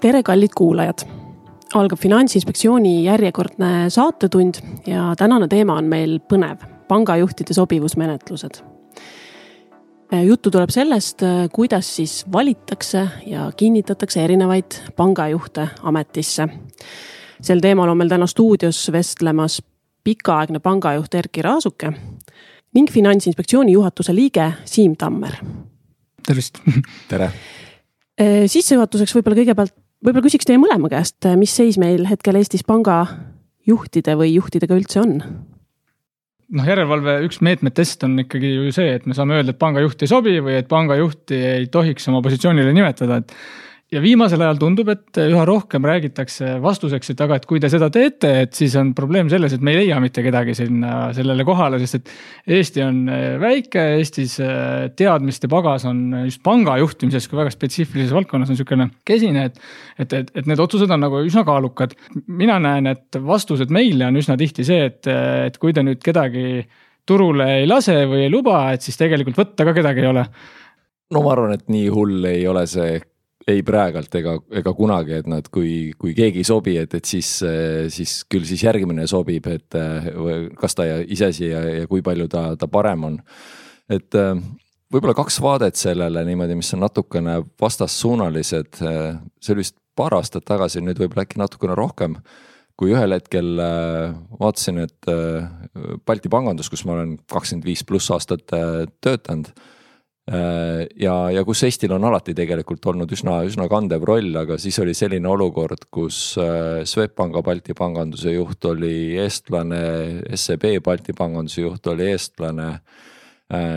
tere, kallid kuulajad. algab Finantsinspektsiooni järjekordne saatetund ja tänane teema on meil põnev, pangajuhtide sobivusmenetlused. juttu tuleb sellest, kuidas siis valitakse ja kinnitatakse erinevaid pangajuhte ametisse. sel teemal on meil täna stuudios vestlemas pikaaegne pangajuht Erkki Raasuke ning Finantsinspektsiooni juhatuse liige Siim Tammer. tervist. tere. sissejuhatuseks võib-olla kõigepealt võib-olla küsiks teie mõlema käest, mis seis meil hetkel Eestis pangajuhtide või juhtidega üldse on? noh, järelevalve üks meetmetest on ikkagi ju see, et me saame öelda, et pangajuht ei sobi või et pangajuhti ei tohiks oma positsioonile nimetada, et ja viimasel ajal tundub, et üha rohkem räägitakse vastuseks, et aga, et kui te seda teete, et siis on probleem selles, et me ei leia mitte kedagi sinna sellele kohale, sest et. Eesti on äh, väike, Eestis äh, teadmiste pagas on just panga juhtimises kui väga spetsiifilises valdkonnas on sihukene kesine, et. et, et, et need otsused on nagu üsna kaalukad. mina näen, et vastused meile on üsna tihti see, et, et kui te nüüd kedagi turule ei lase või ei luba, et siis tegelikult võtta ka kedagi ei ole no ma arvan, et nii hull ei ole see ei praegalt ega, ega kunagi, et nad, kui, kui keegi ei sobi, et, et siis, siis küll siis järgmine sobib, et kas ta iseasi ja, ja kui palju ta, ta parem on. et võib-olla kaks vaadet sellele niimoodi, mis on natukene vastassuunalised. see oli vist paar aastat tagasi, nüüd võib-olla äkki natukene rohkem. kui ühel hetkel vaatasin, et Balti pangandus, kus ma olen kakskümmend viis pluss aastat töötanud ja, ja kus Eestil on alati tegelikult olnud üsna, üsna kandev roll, aga siis oli selline olukord, kus äh, Swedbanka Balti panganduse juht oli eestlane, SEB Balti panganduse juht oli eestlane. Äh,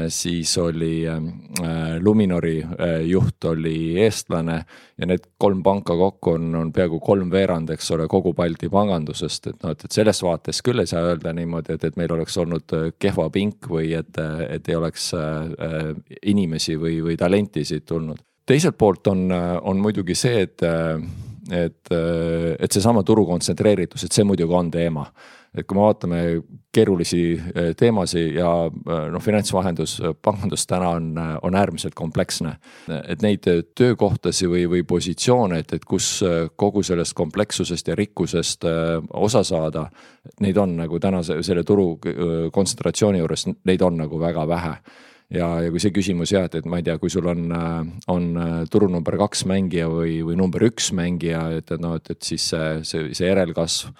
siis oli ähm, äh, Luminori äh, juht oli eestlane ja need kolm panka kokku on, on peaaegu kolmveerand, eks ole, kogu Balti pangandusest, et noh, et, et selles vaates küll ei saa öelda niimoodi, et, et meil oleks olnud kehva pink või et, et ei oleks äh, inimesi või, või talenti siit tulnud. teiselt poolt on, on muidugi see, et, et, et seesama turu kontsentreeritus, et see muidugi on teema et kui me vaatame keerulisi eh, teemasid ja eh, noh, finantsvahendus, eh, pangandus täna on, on äärmiselt kompleksne. et neid töökohtasi või, või positsioone, et, et kus kogu sellest komplekssusest ja rikkusest osa saada. Neid on nagu tänase selle turu kontsentratsiooni juures, neid on nagu väga vähe ja, ja kui see küsimus jah, et, et ma ei tea, kui sul on, on turu number kaks mängija või, või number üks mängija, et, et noh, et, et siis see, see, see järelkasv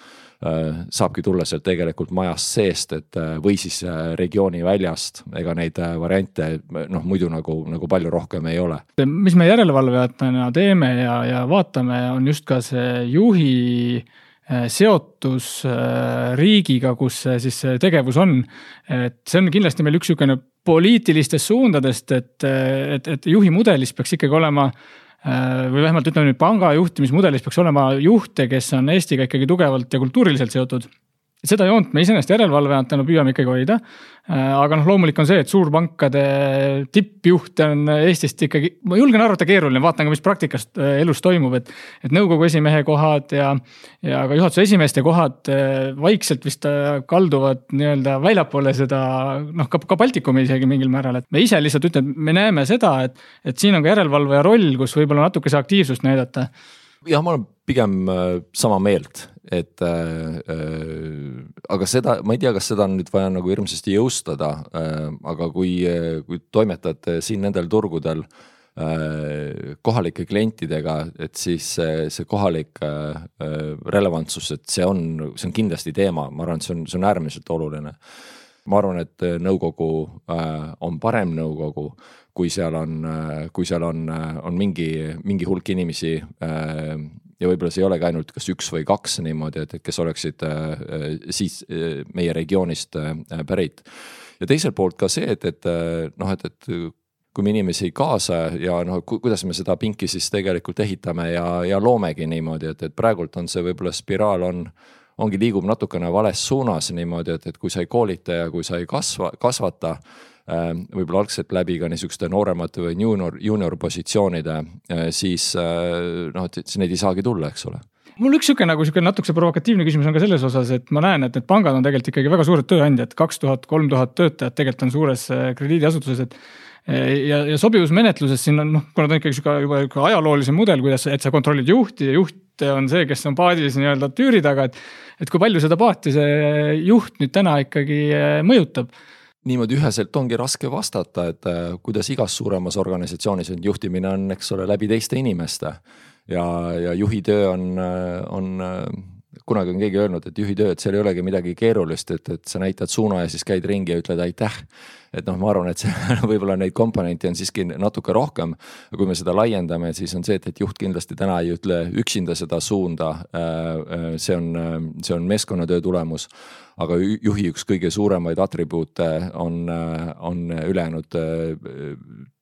Äh, saabki tulla sealt tegelikult majast seest, et äh, või siis äh, regiooni väljast, ega neid variante noh, muidu nagu, nagu palju rohkem ei ole. mis me järelevalvajatena teeme ja, ja vaatame, on just ka see juhi seotus riigiga, kus siis see tegevus on. et see on kindlasti meil üks sihukene poliitilistest suundadest, et, et, et juhi mudelis peaks ikkagi olema Äh, või vähemalt ütleme nüüd panga juhtimismudelis peaks olema juhte, kes on Eestiga ikkagi tugevalt ja kultuuriliselt seotud seda joont me iseenesest järelevalvajatena püüame ikkagi hoida. Äh, aga noh, loomulik on see, et suurpankade tippjuhte on Eestist ikkagi, ma julgen arvata, keeruline, vaatan ka, mis praktikas äh, elus toimub, et. et nõukogu esimehe kohad ja, ja ka juhatuse esimeeste kohad äh, vaikselt vist kalduvad nii-öelda väljapoole seda noh, ka, ka Baltikumi isegi mingil määral, et me ise lihtsalt ütleme, me näeme seda, et, et siin on ka järelevalvaja roll, kus võib-olla natukese aktiivsust näidata jah, ma olen pigem sama meelt, et äh, äh, aga seda, ma ei tea, kas seda on nüüd vaja nagu hirmsasti jõustada äh,, aga kui, kui toimetate siin nendel turgudel äh, kohalike klientidega, et siis see, see kohalik äh, relevantsus, et see on, see on kindlasti teema, ma arvan, et see on, see on äärmiselt oluline. ma arvan, et nõukogu äh, on parem nõukogu kui seal on, kui seal on, on mingi, mingi hulk inimesi äh, ja võib-olla see ei olegi ainult kas üks või kaks niimoodi, et, et kes oleksid äh, siis äh, meie regioonist äh, pärit. ja teiselt poolt ka see, et, et noh, et, et kui me inimesi ei kaasa ja noh, kuidas me seda pinki siis tegelikult ehitame ja, ja loomegi niimoodi, et, et praegult on see võib-olla spiraal on ongi, liigub natukene vales suunas niimoodi, et, et kui sa ei koolita ja kui sa ei kasva, kasvata Äh, võib-olla algselt läbi ka niisuguste nooremate või juunior, juunior positsioonide, äh, siis äh, noh, et siis neid ei saagi tulla, eks ole mul üks sihuke nagu sihuke natukese provokatiivne küsimus on ka selles osas, et ma näen, et need pangad on tegelikult ikkagi väga suured tööandjad, kaks tuhat, kolm tuhat töötajat tegelikult on suures krediidiasutuses, et ja, ja sobivusmenetluses siin on noh, kuna ta on ikkagi sihuke juba sihuke ajaloolisem mudel, kuidas, et sa kontrollid juhti ja juht on see, kes on paadis nii-öelda tüüri taga, et. et kui palju seda paati see juht nüüd täna ikkagi mõjutab niimoodi üheselt ongi raske vastata, et äh, kuidas igas suuremas organisatsioonis, et juhtimine on, eks ole, läbi teiste inimeste. ja, ja juhi töö on, äh, on, äh, kunagi on keegi öelnud, et juhi töö, et seal ei olegi midagi keerulist, et, et sa näitad suuna ja siis käid ringi ja ütled aitäh. et noh, ma arvan, et see võib-olla neid komponente on siiski natuke rohkem. kui me seda laiendame, siis on see, et, et juht kindlasti täna ei ütle üksinda seda suunda. see on, see on meeskonnatöö tulemus aga juhi üks kõige suuremaid atribuute on, on ülejäänud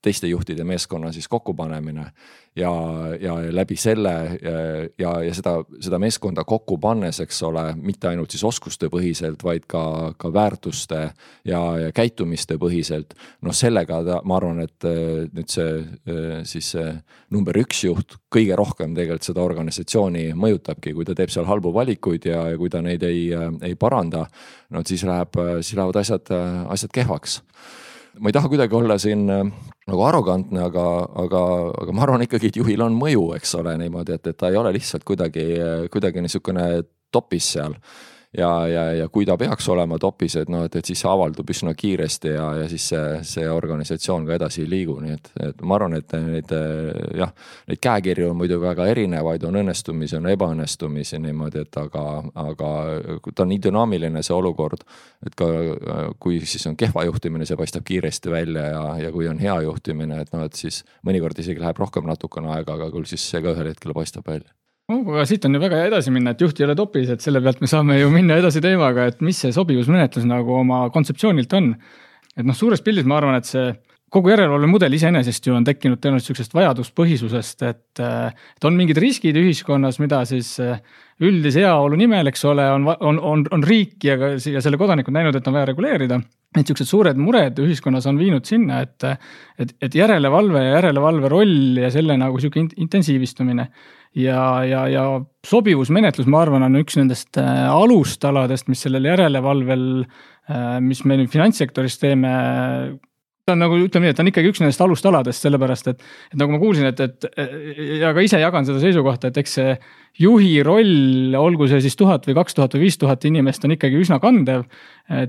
teiste juhtide meeskonna siis kokkupanemine. ja, ja läbi selle ja, ja seda, seda meeskonda kokku pannes, eks ole, mitte ainult siis oskuste põhiselt, vaid ka, ka väärtuste ja, ja käitumiste põhiselt. noh, sellega ta, ma arvan, et nüüd see siis see number üks juht kõige rohkem tegelikult seda organisatsiooni mõjutabki, kui ta teeb seal halbu valikuid ja, ja kui ta neid ei, ei paranda. no siis läheb, siis lähevad asjad, asjad kehvaks ma ei taha kuidagi olla siin nagu arrogantne, aga, aga, aga ma arvan ikkagi, et juhil on mõju, eks ole, niimoodi, et, et ta ei ole lihtsalt kuidagi, kuidagi niisugune topis seal ja, ja, ja kui ta peaks olema topis, et noh, et, et siis see avaldub üsna kiiresti ja, ja siis see, see organisatsioon ka edasi ei liigu, nii et, et ma arvan, et neid jah, neid käekirju on muidugi väga erinevaid, on õnnestumisi, on ebaõnnestumisi niimoodi, et aga, aga ta on nii dünaamiline, see olukord. et ka kui siis on kehva juhtimine, see paistab kiiresti välja ja, ja kui on hea juhtimine, et noh, et siis mõnikord isegi läheb rohkem natukene aega, aga küll siis see ka ühel hetkel paistab välja aga siit on ju väga hea edasi minna, et juht ei ole topis, et selle pealt me saame ju minna edasi teemaga, et mis see sobivusmenetlus nagu oma kontseptsioonilt on. et noh, suures pildis ma arvan, et see kogu järelevalvemudel iseenesest ju on tekkinud tõenäoliselt sihukesest vajaduspõhisusest, et, et on mingid riskid ühiskonnas, mida siis üldise heaolu nimel, eks ole, on, on, on, on riik ja ka ja selle kodanikud näinud, et on vaja reguleerida. et sihukesed suured mured ühiskonnas on viinud sinna, et, et, et järelevalve ja järelevalve roll ja selle nagu sihuke intensiivistumine ja, ja, ja sobivusmenetlus, ma arvan, on üks nendest äh, alustaladest, mis sellel järelevalvel, äh, mis me nüüd finantssektoris teeme ta on nagu ütleme nii, et ta on ikkagi üks nendest alustaladest, sellepärast et, et nagu ma kuulsin, et, et ja ka ise jagan seda seisukohta, et eks see juhi roll, olgu see siis tuhat või kaks tuhat või viis tuhat inimest, on ikkagi üsna kandev.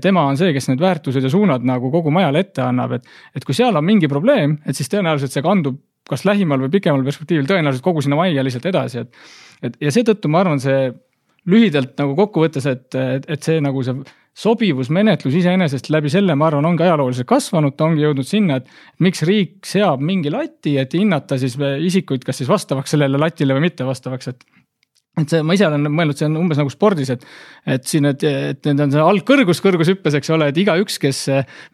tema on see, kes need väärtused ja suunad nagu kogu majale ette annab, et, et kui seal on mingi probleem, et siis tõenäoliselt see kandub kas lähimal või pikemal perspektiivil tõenäoliselt kogu sinna majja lihtsalt edasi, et. et ja seetõttu ma arvan, see lühidalt nagu kokkuvõttes, et, et, et see nagu see sobivusmenetlus iseenesest läbi selle, ma arvan, ongi ajalooliselt kasvanud, ta ongi jõudnud sinna, et miks riik seab mingi lati, et hinnata siis isikuid, kas siis vastavaks sellele latile või mitte vastavaks, et et see, ma ise olen mõelnud, see on umbes nagu spordis, et, et siin, et, et need on see algkõrgus kõrgushüppes, eks ole, et igaüks, kes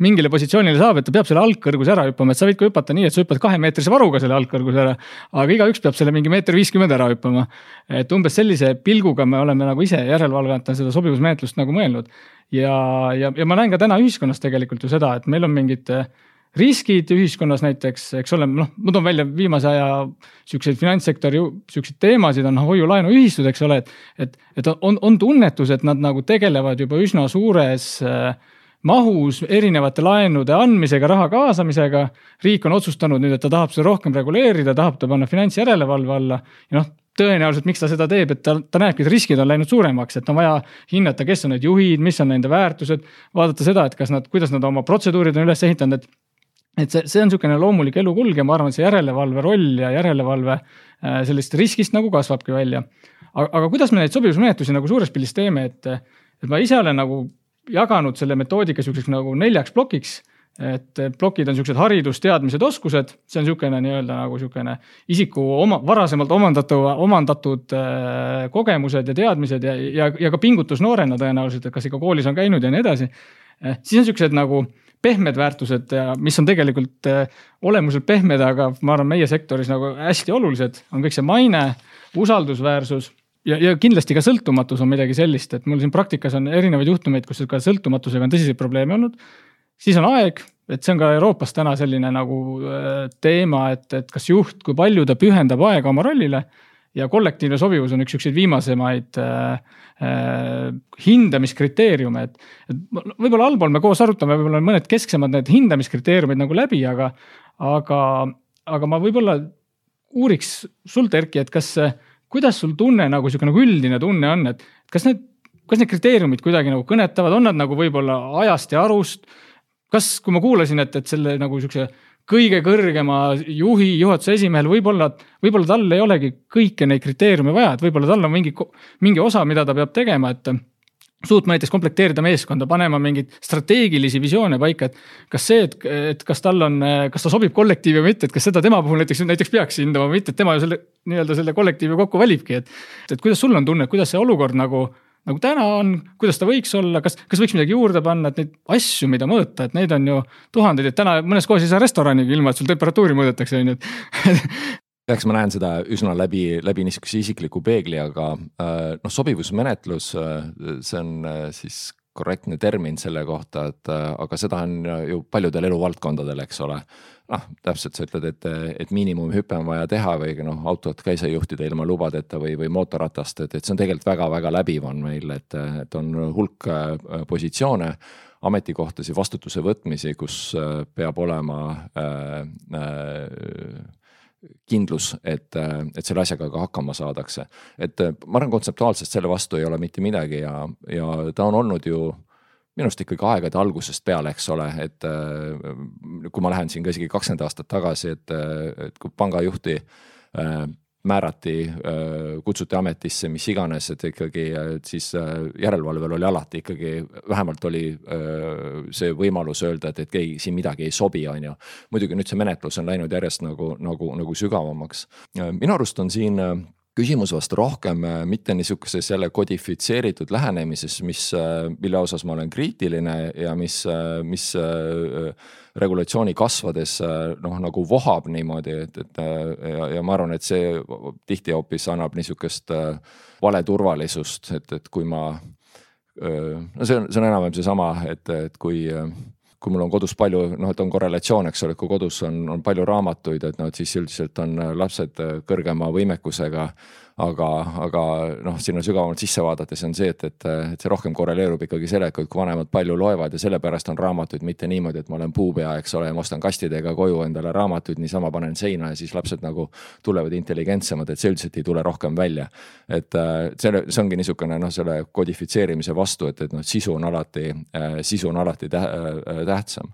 mingile positsioonile saab, et ta peab selle algkõrguse ära hüppama, et sa võid ka hüpata nii, et sa hüppad kahemeetrise varuga selle algkõrguse ära. aga igaüks peab selle mingi meeter viiskümmend ära hüppama. et umbes sellise pilguga me oleme nagu ise järelevalvajatena seda sobivusmenetlust nagu mõelnud. ja, ja, ja ma näen ka täna ühiskonnas tegelikult ju seda, et meil on mingid riskid ühiskonnas näiteks, eks ole, noh, ma toon välja viimase aja siukseid finantssektori siukseid teemasid on hoiu-laenuühistud, eks ole, et. et, et on, on tunnetus, et nad nagu tegelevad juba üsna suures äh, mahus erinevate laenude andmisega, raha kaasamisega. riik on otsustanud nüüd, et ta tahab seda rohkem reguleerida, tahab ta panna finantsjärelevalve alla ja noh tõenäoliselt, miks ta seda teeb, et ta, ta näebki, et riskid on läinud suuremaks, et on vaja hinnata, kes on need juhid, mis on nende väärtused. vaadata seda, et kas nad, kuidas nad oma protseduurid on üles ehitanud, et et see, see on niisugune loomulik elukulg ja ma arvan, et see järelevalve roll ja järelevalve äh, sellest riskist nagu kasvabki välja. aga, aga kuidas me neid sobivusmenetlusi nagu suures pildis teeme, et, et ma ise olen nagu jaganud selle metoodika sihukeseks nagu neljaks plokiks. et plokid on siuksed haridus, teadmised, oskused, see on niisugune nii-öelda nagu niisugune isiku oma, varasemalt omandatu, omandatud äh, kogemused ja teadmised ja, ja, ja ka pingutus noorena tõenäoliselt, et kas ikka koolis on käinud ja nii edasi eh,. siis on siuksed nagu äh, pehmed väärtused ja mis on tegelikult äh, olemuselt pehmed, aga ma arvan, meie sektoris nagu hästi olulised, on kõik see maine, usaldusväärsus ja, ja kindlasti ka sõltumatus on midagi sellist, et mul siin praktikas on erinevaid juhtumeid, kus ka sõltumatusega on tõsiseid probleeme olnud. siis on aeg, et see on ka Euroopas täna selline nagu äh, teema, et, et kas juht, kui palju ta pühendab aega oma rollile ja kollektiivne sobivus on üks siukseid viimasemaid äh, äh, hindamiskriteeriume, et. et võib-olla allpool me koos arutame võib-olla mõned kesksemad need hindamiskriteeriumid nagu läbi, aga, aga, aga ma võib-olla uuriks sult, Erki, et kas, kuidas sul tunne nagu sihuke nagu üldine tunne on, et kas need, kas need kriteeriumid kuidagi nagu kõnetavad, on nad nagu võib-olla ajast ja arust kas, kui ma kuulasin, et, et selle nagu siukse kõige kõrgema juhi, juhatuse esimehel võib-olla, võib-olla tal ei olegi kõiki neid kriteeriume vaja, et võib-olla tal on mingi, mingi osa, mida ta peab tegema, et suutma näiteks komplekteerida meeskonda, panema mingeid strateegilisi visioone paika, et kas see, et, et kas tal on, kas ta sobib kollektiivi või mitte, et kas seda tema puhul näiteks, näiteks peaks hindama või mitte, et tema ju selle nii-öelda selle kollektiivi kokku valibki, et. et kuidas sul on tunne, kuidas see olukord nagu nagu täna on, kuidas ta võiks olla, kas, kas võiks midagi juurde panna, et neid asju, mida mõõta, et neid on ju tuhandeid, et täna mõnes kohas ei saa restoranigi ilma, et sul temperatuuri mõõdetakse, on ju, et eks ma näen seda üsna läbi, läbi niisuguse isikliku peegli, aga äh, noh, sobivusmenetlus, äh, see on äh, siis korrektne termin selle kohta, et aga seda on ju paljudel eluvaldkondadel, eks ole. Noh, täpselt sa ütled, et, et miinimumhüpe on vaja teha või noh, autot ka ei saa juhtida ilma lubadeta või, või mootorratast, et, et see on tegelikult väga-väga läbiv on meil, et, et on hulk äh, positsioone ametikohtasi, vastutuse võtmisi, kus äh, peab olema äh, äh, kindlus, et, et selle asjaga ka hakkama saadakse. et ma arvan, kontseptuaalselt selle vastu ei ole mitte midagi ja, ja ta on olnud ju minu arust ikkagi aegade algusest peale, eks ole, et äh, kui ma lähen siin ka isegi kakskümmend aastat tagasi, et, äh, et kui pangajuhti äh, määrati, kutsuti ametisse, mis iganes, et ikkagi et siis järelevalvel oli alati ikkagi, vähemalt oli see võimalus öelda, et, et keegi siin midagi ei sobi, on ju. muidugi nüüd see menetlus on läinud järjest nagu, nagu, nagu sügavamaks. minu arust on siin küsimus vast rohkem äh, mitte niisuguses jälle kodifitseeritud lähenemises, mis, äh, mille osas ma olen kriitiline ja mis, äh, mis regulatsiooni kasvades noh, nagu vohab niimoodi, et, et ja, ja ma arvan, et see tihti hoopis annab niisugust valeturvalisust, et, et kui ma. no see on, see on enam-vähem seesama, et, et kui kui mul on kodus palju, noh, et on korrelatsioon, eks ole, et kui kodus on, on palju raamatuid, et noh, et siis üldiselt on lapsed kõrgema võimekusega aga, aga noh, sinna sügavamalt sisse vaadates on see, et, et, et see rohkem korreleerub ikkagi sellega, et kui vanemad palju loevad ja sellepärast on raamatuid, mitte niimoodi, et ma olen puupea, eks ole, ja ma ostan kastidega koju endale raamatuid, niisama panen seina ja siis lapsed nagu tulevad intelligentsemad, et see üldiselt ei tule rohkem välja. et see, see ongi niisugune noh, selle kodifitseerimise vastu, et, et noh, sisu on alati, sisu on alati tähtsam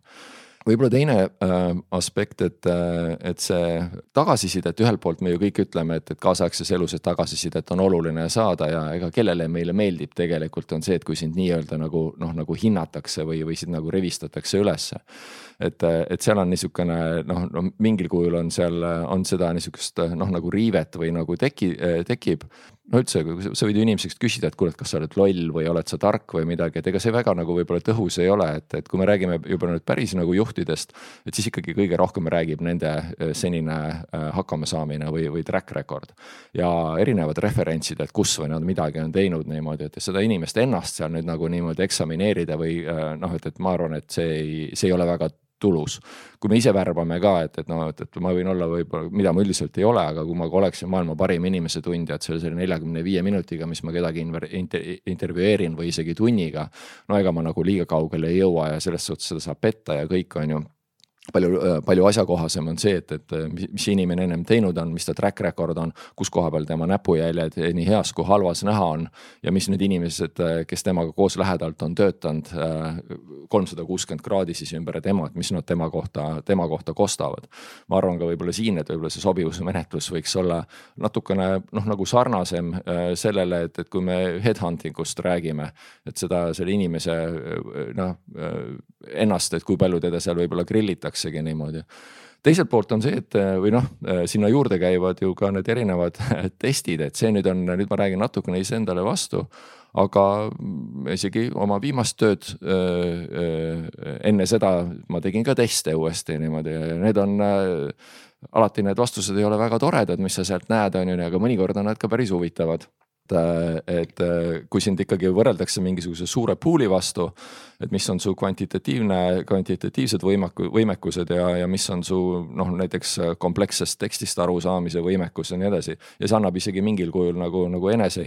võib-olla teine äh, aspekt, et, äh, et see tagasiside, et ühelt poolt me ju kõik ütleme, et, et kaasaegses elus, et tagasisidet on oluline saada ja ega kellele meile meeldib tegelikult on see, et kui sind nii-öelda nagu noh, nagu hinnatakse või, või sind nagu revistatakse ülesse. Et, et seal on niisugune noh, no mingil kujul on seal, on seda niisugust noh, nagu riivet või nagu teki, tekib no üldse, sa võid ju inimesest küsida, et kuule, et kas sa oled loll või oled sa tark või midagi, et ega see väga nagu võib-olla tõhus ei ole, et, et kui me räägime juba nüüd päris nagu juhtidest. et siis ikkagi kõige rohkem räägib nende äh, senine äh, hakkamasaamine või, või track record. ja erinevad referentsid, et kus või nad midagi on teinud niimoodi, et seda inimest ennast seal nüüd nagu niimoodi eksamineerida või äh, noh, et, et ma arvan, et see ei, see ei ole väga tulus. kui me ise värbame ka, et, et noh, et, et ma võin olla võib-olla, mida ma üldiselt ei ole, aga kui ma oleksin maailma parim inimese tundja, et selle, neljakümne viie minutiga, mis ma kedagi inter, intervjueerin või isegi tunniga. no ega ma nagu liiga kaugele ei jõua ja selles suhtes seda saab petta ja kõik, on ju palju, äh, palju asjakohasem on see, et, et äh, mis inimene ennem teinud on, mis ta track record on, kus koha peal tema näpujäljed nii heas kui halvas näha on. ja mis need inimesed, äh, kes temaga koos lähedalt on töötanud kolmsada kuuskümmend kraadi siis ümber tema, et mis nad tema kohta, tema kohta kostavad. ma arvan ka võib-olla siin, et võib-olla see sobivusmenetlus võiks olla natukene noh, nagu sarnasem sellele, et, et kui me headhunting ust räägime, et seda selle inimese noh ennast, et kui palju teda seal võib-olla grillitaksegi niimoodi teiselt poolt on see, et või noh, sinna juurde käivad ju ka need erinevad testid, et see nüüd on, nüüd ma räägin natukene iseendale vastu. aga isegi oma viimast tööd enne seda ma tegin ka teste uuesti niimoodi ja need on alati need vastused ei ole väga toredad, mis sa sealt näed, on ju, aga mõnikord on nad ka päris huvitavad et kui sind ikkagi võrreldakse mingisuguse suure pool'i vastu, et mis on su kvantitatiivne, kvantitatiivsed võimeku-, võimekused ja, ja mis on su noh, näiteks komplekssest tekstist arusaamise võimekus ja nii edasi. ja see annab isegi mingil kujul nagu, nagu enese,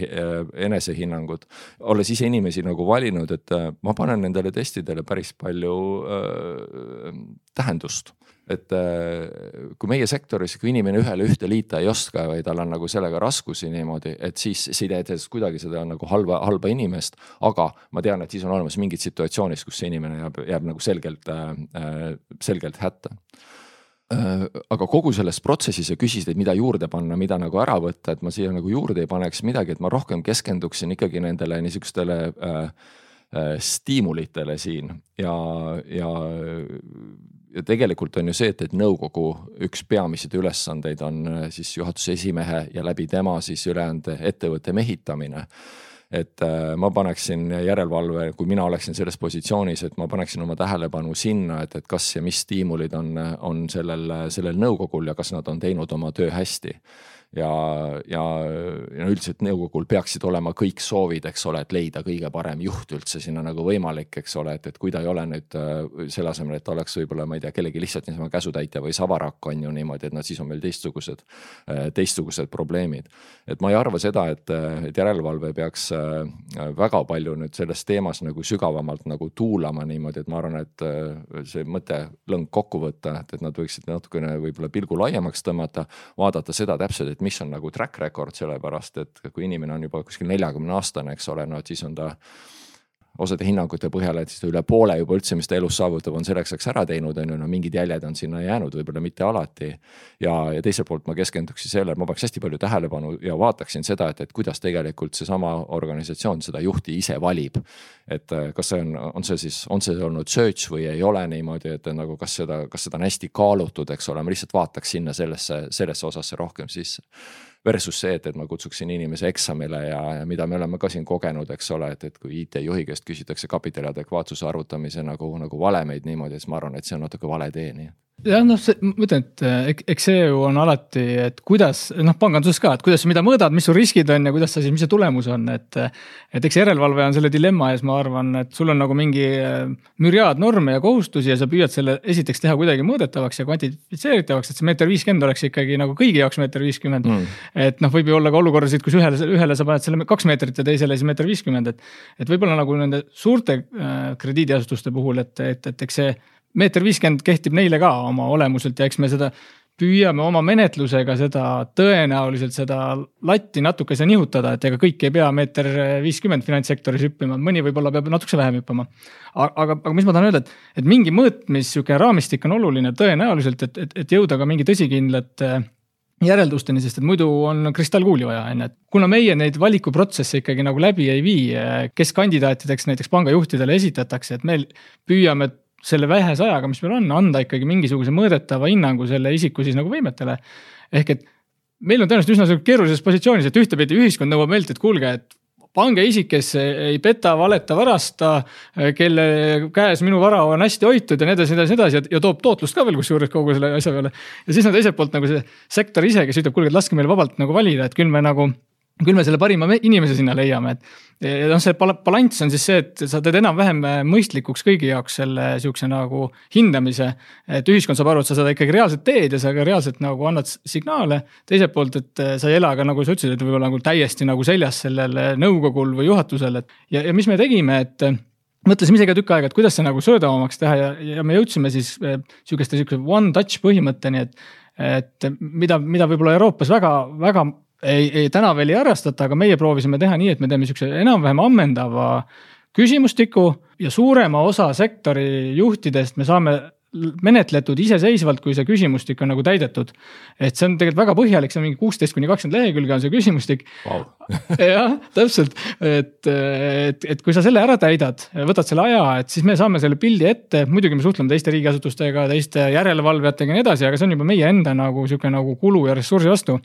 enesehinnangut. olles ise inimesi nagu valinud, et ma panen nendele testidele päris palju äh, tähendust et äh, kui meie sektoris, kui inimene ühele ühte liita ei oska või tal on nagu sellega raskusi niimoodi, et siis see ei tee test kuidagi seda nagu halba, halba inimest. aga ma tean, et siis on olemas mingid situatsioonid, kus see inimene jääb, jääb nagu selgelt äh,, äh selgelt hätta aga kogu selles protsessis sa küsisid, et mida juurde panna, mida nagu ära võtta, et ma siia nagu juurde ei paneks midagi, et ma rohkem keskenduksin ikkagi nendele niisugustele Äh, stiimulitele siin ja, ja, ja tegelikult on ju see, et, et nõukogu üks peamiseid ülesandeid on äh, siis juhatuse esimehe ja läbi tema siis ülejäänud ettevõtte mehitamine. Et äh, ma paneksin järelevalve, kui mina oleksin selles positsioonis, et ma paneksin oma tähelepanu sinna, et, et kas ja mis stiimulid on, on sellel, sellel nõukogul ja kas nad on teinud oma töö hästi ja, ja, ja üldiselt nõukogul peaksid olema kõik soovid, eks ole, et leida kõige parem juht üldse sinna nagu võimalik, eks ole, et, et kui ta ei ole nüüd äh, selle asemel, et ta oleks võib-olla, ma ei tea, kellegi lihtsalt niisama käsutäitja või savarakk on ju niimoodi, et noh, siis on meil teistsugused, äh, teistsugused probleemid. et ma ei arva seda, et, et järelevalve peaks äh, väga palju nüüd selles teemas nagu sügavamalt nagu tuulama niimoodi, et ma arvan, et see mõte lõng kokku võtta, et, et nad võiksid natukene võib-olla pilgu laiemaks tõmmata, vaadata seda täpselt, et mis on nagu track record, sellepärast et kui inimene on juba kuskil neljakümne aastane, eks ole, no et siis on ta osade hinnangute põhjal, et siis ta üle poole juba üldse, mis ta elus saavutab, on selleks ajaks ära teinud, on ju, no mingid jäljed on sinna jäänud, võib-olla mitte alati. ja, ja teiselt poolt ma keskenduksin sellele, ma paneks hästi palju tähelepanu ja vaataksin seda, et, et kuidas tegelikult seesama organisatsioon seda juhti ise valib. et äh, kas see on, on see siis, on see olnud search või ei ole niimoodi, et nagu kas seda, kas seda on hästi kaalutud, eks ole, ma lihtsalt vaataks sinna sellesse, sellesse osasse rohkem sisse versus see, et, et ma kutsuksin inimese eksamile ja, ja mida me oleme ka siin kogenud, eks ole, et, et kui IT-juhi käest küsitakse kapitali adekvaatsuse arvutamise nagu, nagu valemeid niimoodi, siis ma arvan, et see on natuke vale tee, nii jah, noh, see, ma ütlen, et eh, eks see ju on alati, et kuidas noh, panganduses ka, et kuidas sa mida mõõdad, mis su riskid on ja kuidas sa siis, mis see tulemus on, et. et eks järelevalve on selle dilemma ees, ma arvan, et sul on nagu mingi eh, müriaad norme ja kohustusi ja sa püüad selle esiteks teha kuidagi mõõdetavaks ja kvantifitseeritavaks, et see meeter viiskümmend oleks ikkagi nagu kõigi jaoks meeter viiskümmend mm.. Et noh, võib ju olla ka olukordasid, kus ühele, ühele sa paned selle kaks meetrit ja teisele siis meeter viiskümmend, et. et võib-olla nagu nende suurte äh, krediidiasutuste puhul, et, et, et eks see meeter viiskümmend kehtib neile ka oma olemuselt ja eks me seda püüame oma menetlusega seda tõenäoliselt seda latti natukese nihutada, et ega kõik ei pea meeter viiskümmend finantssektoris hüppima, mõni võib-olla peab natukese vähem hüppama. aga, aga mis ma tahan öelda, et, et mingi mõõtmis, sihuke raamistik on oluline tõenäoliselt, et, et, et jõuda ka mingi tõsikindlate järeldusteni, sest et muidu on kristallkuuli vaja, on ju, et kuna meie neid valikuprotsesse ikkagi nagu läbi ei vii, kes kandidaatideks näiteks pangajuhtidele esitatakse, et me püüame selle vähese ajaga, mis meil on, anda ikkagi mingisuguse mõõdetava hinnangu selle isiku siis nagu võimetele. ehk et meil on tõenäoliselt üsna keerulises positsioonis, et ühtepidi ühiskond nõuab meilt, et kuulge, et pange isik, kes ei peta, valeta, varasta, kelle käes minu vara on hästi hoitud ja nii edasi, nii edasi, nii edasi ja, ja toob tootlust ka veel kusjuures kogu selle asja peale. ja siis on teiselt poolt nagu see sektor ise, kes ütleb, kuulge, laske meil vabalt nagu valida, et küll me nagu küll me selle parima inimese sinna leiame, et noh, see balanss on siis see, et sa teed enam-vähem mõistlikuks kõigi jaoks selle sihukese nagu hindamise. et ühiskond saab aru, et sa seda ikkagi reaalselt teed ja sa ka reaalselt nagu annad signaale. teiselt poolt, et sa ei ela ka nagu sa ütlesid, et võib-olla nagu täiesti nagu seljas sellel nõukogul või juhatusel, et ja, ja mis me tegime, et mõtlesime ise ka tükk aega, et kuidas see nagu söödavamaks teha ja, ja me jõudsime siis sihukeste, sihukese one touch põhimõtteni, et et mida, mida võib-olla Euroopas väga, väga ei, ei täna veel ei arvestata, aga meie proovisime teha nii, et me teeme sihukese enam-vähem ammendava küsimustiku ja suurema osa sektori juhtidest me saame menetletud iseseisvalt, kui see küsimustik on nagu täidetud. et see on tegelikult väga põhjalik, see on mingi kuusteist kuni kakskümmend lehekülge on see küsimustik wow. jah, täpselt, et, et, et kui sa selle ära täidad, võtad selle aja, et siis me saame selle pildi ette, muidugi me suhtleme teiste riigiasutustega, teiste järelevalvajatega ja nii edasi, aga see on juba meie enda nagu sihuke nagu kulu ja ressursi vastu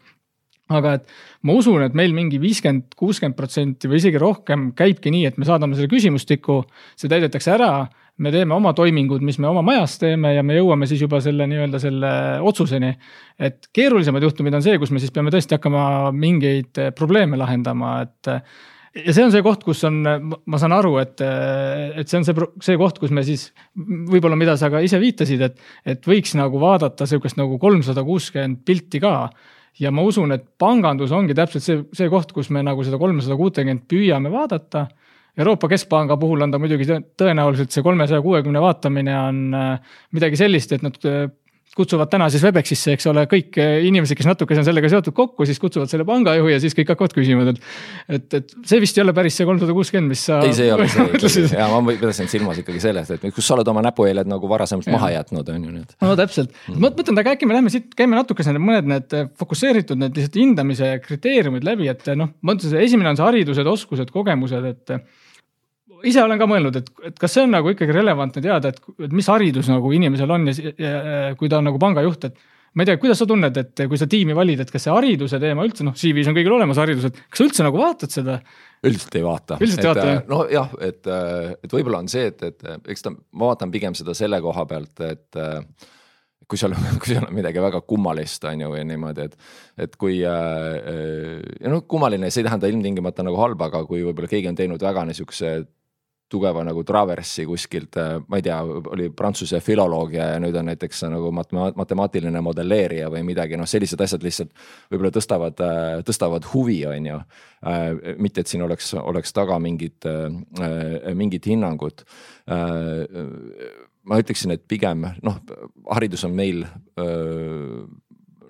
aga et ma usun, et meil mingi viiskümmend, kuuskümmend protsenti või isegi rohkem käibki nii, et me saadame selle küsimustiku, see täidetakse ära. me teeme oma toimingud, mis me oma majas teeme ja me jõuame siis juba selle nii-öelda selle otsuseni. et keerulisemad juhtumid on see, kus me siis peame tõesti hakkama mingeid probleeme lahendama, et ja see on see koht, kus on, ma saan aru, et, et see on see, see koht, kus me siis võib-olla, mida sa ka ise viitasid, et, et võiks nagu vaadata sihukest nagu kolmsada kuuskümmend pilti ka ja ma usun, et pangandus ongi täpselt see, see koht, kus me nagu seda kolmsada kuutekümmet püüame vaadata. Euroopa Keskpanga puhul on ta muidugi tõenäoliselt see kolmesaja kuuekümne vaatamine on äh, midagi sellist, et nad äh, kutsuvad täna siis Webexisse, eks ole, kõik äh, inimesed, kes natukese on sellega seotud kokku, siis kutsuvad selle pangajuhi ja siis kõik hakkavad küsima talt. et, et see vist ei ole päris see kolmsada kuuskümmend, mis sa. ei, see ei ole see ja ma pidasin silmas ikkagi sellest, et kus sa oled oma näpuheiled nagu varasemalt ja. maha jätnud, on ju need. no täpselt mm., ma mõtlen, aga äkki me lähme siit, käime natukese need mõned need fokusseeritud need lihtsalt hindamise kriteeriumid läbi, et noh, ma mõtlen, esimene on see haridused, oskused, kogemused, et ise olen ka mõelnud, et, et kas see on nagu ikkagi relevantne teada, et, et mis haridus nagu inimesel on ja, ja, kui ta on nagu pangajuht, et ma ei tea, kuidas sa tunned, et kui sa tiimi valid, et kas see hariduse teema üldse noh, CV-s on kõigil olemas haridus, et kas sa üldse nagu vaatad seda? üldiselt ei vaata. üldiselt ei vaata jah? nojah, et, et võib-olla on see, et, et eks ta, ma vaatan pigem seda selle koha pealt, et kui seal, kui seal on midagi väga kummalist, on ju, või niimoodi, et. et kui äh, noh, kummaline, see ei tähenda ilmtingimata nagu halba, aga kui võib-olla keegi on teinud väga niisuguse tugeva nagu traverssi kuskilt, äh, ma ei tea, oli prantsuse filoloogia ja nüüd on näiteks nagu matema-, matemaatiline modelleerija või midagi, noh, sellised asjad lihtsalt võib-olla tõstavad, äh, tõstavad huvi, on ju. Äh, mitte, et siin oleks, oleks taga mingit, mingit hinnangut ma ütleksin, et pigem noh, haridus on meil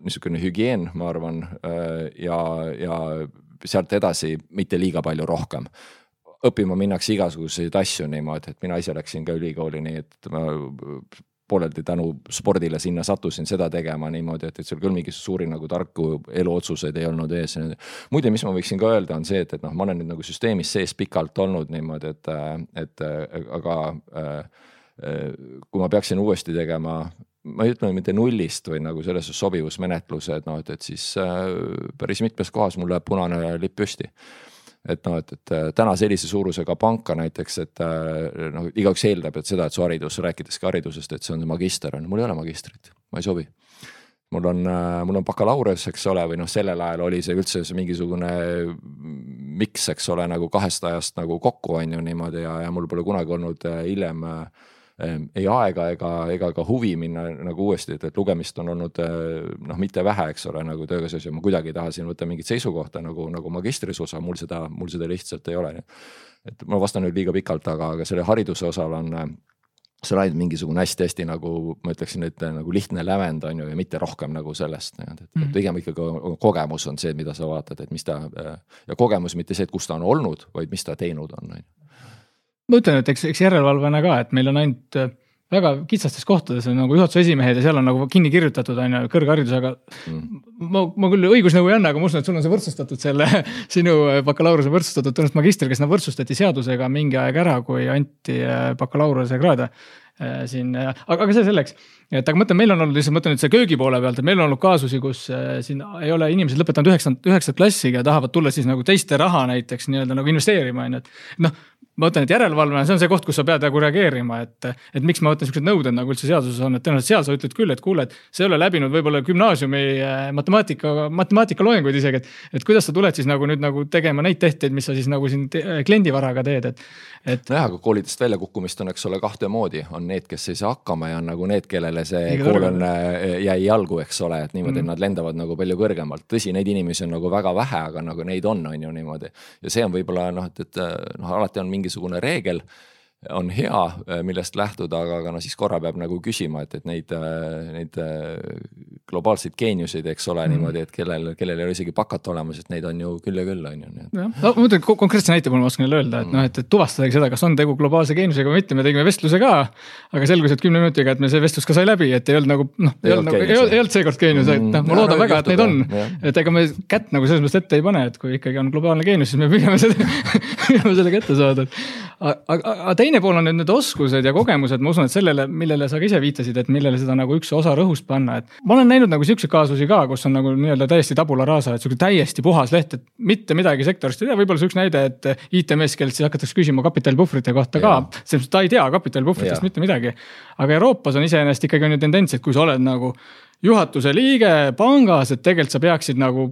niisugune hügieen, ma arvan, ja, ja sealt edasi mitte liiga palju rohkem õppima minnakse igasuguseid asju niimoodi, et mina ise läksin ka ülikooli, nii et ma pooleldi tänu spordile sinna sattusin seda tegema niimoodi, et, et seal küll mingeid suuri nagu tarku eluotsuseid ei olnud ees. muide, mis ma võiksin ka öelda, on see, et, et noh, ma olen nüüd nagu süsteemis sees pikalt olnud niimoodi, et, et aga äh, kui ma peaksin uuesti tegema ma ei ütle mitte nullist või nagu selles sobivusmenetluse, et noh, et, et siis äh, päris mitmes kohas mul läheb punane lipp püsti et noh, et, et äh, täna sellise suurusega panka näiteks, et äh, noh, igaüks eeldab, et seda, et su haridus, rääkides ka haridusest, et see on magister on, mul ei ole magistrit, ma ei sobi. mul on, äh, mul on bakalaureus, eks ole, või noh, sellel ajal oli see üldse see mingisugune miks, eks ole, nagu kahest ajast nagu kokku on ju niimoodi ja, ja mul pole kunagi olnud hiljem äh, ei aega ega, ega ka huvi minna nagu uuesti, et, et lugemist on olnud eh, noh, mitte vähe, eks ole, nagu tööga seoses ma kuidagi ei taha siin võtta mingit seisukohta nagu, nagu magistris osa, mul seda, mul seda lihtsalt ei ole. et ma vastan nüüd liiga pikalt, aga, aga selle hariduse osal on eh, see on ainult mingisugune hästi-hästi nagu ma ütleksin, et nagu lihtne lävend on ju ja mitte rohkem nagu sellest, et mm pigem ikkagi kogemus on see, mida sa vaatad, et mis ta ja kogemus mitte see, et kus ta on olnud, vaid mis ta teinud on, on ju ma ütlen, et eks, eks järelevalvena ka, et meil on ainult äh, väga kitsastes kohtades on nagu juhatuse esimehed ja seal on nagu kinni kirjutatud on ju kõrgharidusega mm.. ma, ma küll õigusnõu ei anna, aga ma usun, et sul on see võrdsustatud selle sinu äh, bakalaureuse võrdsustatud tõenäoliselt magister, kes nad võrdsustati seadusega mingi aeg ära, kui anti äh, bakalaureuse kraade siin, aga, aga see selleks. et aga mõtlen, meil on olnud lihtsalt, mõtlen nüüd see köögi poole pealt, et meil on olnud kaasusi, kus siin ei ole inimesed lõpetanud üheksandat, üheksat klassiga ja tahavad tulla siis nagu teiste raha näiteks nii-öelda nagu investeerima, on ju, et noh ma ütlen, et järelevalve, see on see koht, kus sa pead nagu reageerima, et, et miks ma mõtlen, siuksed nõuded nagu üldse seaduses on, et tõenäoliselt seal sa ütled küll, et kuule, et sa ei ole läbinud võib-olla gümnaasiumi äh, matemaatika, matemaatikaloenguid isegi, et. et kuidas sa tuled siis nagu nüüd nagu tegema neid tehteid, mis sa siis nagu siin kliendivaraga teed, et, et. nojah, aga koolidest väljakukkumist on, eks ole, kahte moodi, on need, kes ei saa hakkama ja on nagu need, kellele see Liga kool on, äh, jäi jalgu, eks ole, et niimoodi mm, nad lendavad nagu palju kõrgemalt, tõsi, neid inimesi on nagu väga vähe, aga nagu neid on, on ju niimoodi. ja see on võib-olla noh, et, et noh, alati on mingi mingisugune reegel on hea, äh, millest lähtuda, aga, aga no siis korra peab nagu küsima, et, et neid, äh, neid äh, globaalseid geeniuseid, eks ole mm., niimoodi, et kellel, kellel ei ole isegi bakat olemas, et neid on ju küll ja küll, on ju. jah, no ma mõtlen konkreetse näite puhul ma oskan jälle öelda, et noh, et, et tuvastadagi seda, kas on tegu globaalse geeniusega või mitte, me tegime vestluse ka. aga selgus, et kümne minutiga, et meil see vestlus ka sai läbi, et ei olnud nagu noh, ei olnud nagu, ei olnud seekord geenius, et noh, ma loodan väga, et neid on. et ega me kätt nagu selles mõttes ette ei pane, et kui ikkagi on globaalne geenius, siis me püüame seda püüame selle kätte saada aga teine pool on nüüd need oskused ja kogemused, ma usun, et sellele, millele sa ka ise viitasid, et millele seda nagu üks osa rõhust panna, et. ma olen näinud nagu siukseid kaasusi ka, kus on nagu nii-öelda täiesti tabula rasa, et sihuke täiesti puhas leht, et mitte midagi sektorist ei tea, võib-olla see üks näide, et IT-mees, kellelt siis hakatakse küsima kapitalipuhvrite kohta ka, sest ta ei tea kapitalipuhvritest mitte midagi. aga Euroopas on iseenesest ikkagi on ju tendents, et kui sa oled nagu juhatuse liige pangas, et tegelikult sa peaksid nagu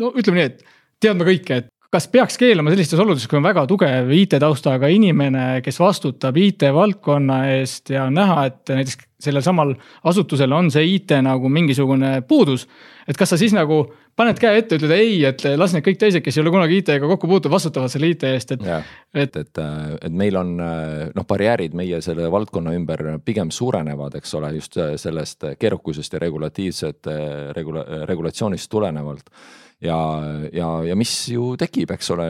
no ütleme nii, et teadma kõike, et kas peaks keelama sellistes oludes, kui on väga tugev IT-taustaga inimene, kes vastutab IT-valdkonna eest ja on näha, et näiteks sellel samal asutusel on see IT nagu mingisugune puudus. et kas sa siis nagu paned käe ette, ütled ei, et las need kõik teised, kes ei ole kunagi IT-ga kokku puutunud, vastutavad selle IT eest, et. et, et, et meil on noh, barjäärid meie selle valdkonna ümber pigem suurenevad, eks ole, just sellest keerukusest ja regulatiivset regula-, regulatsioonist tulenevalt ja, ja, ja mis ju tekib, eks ole,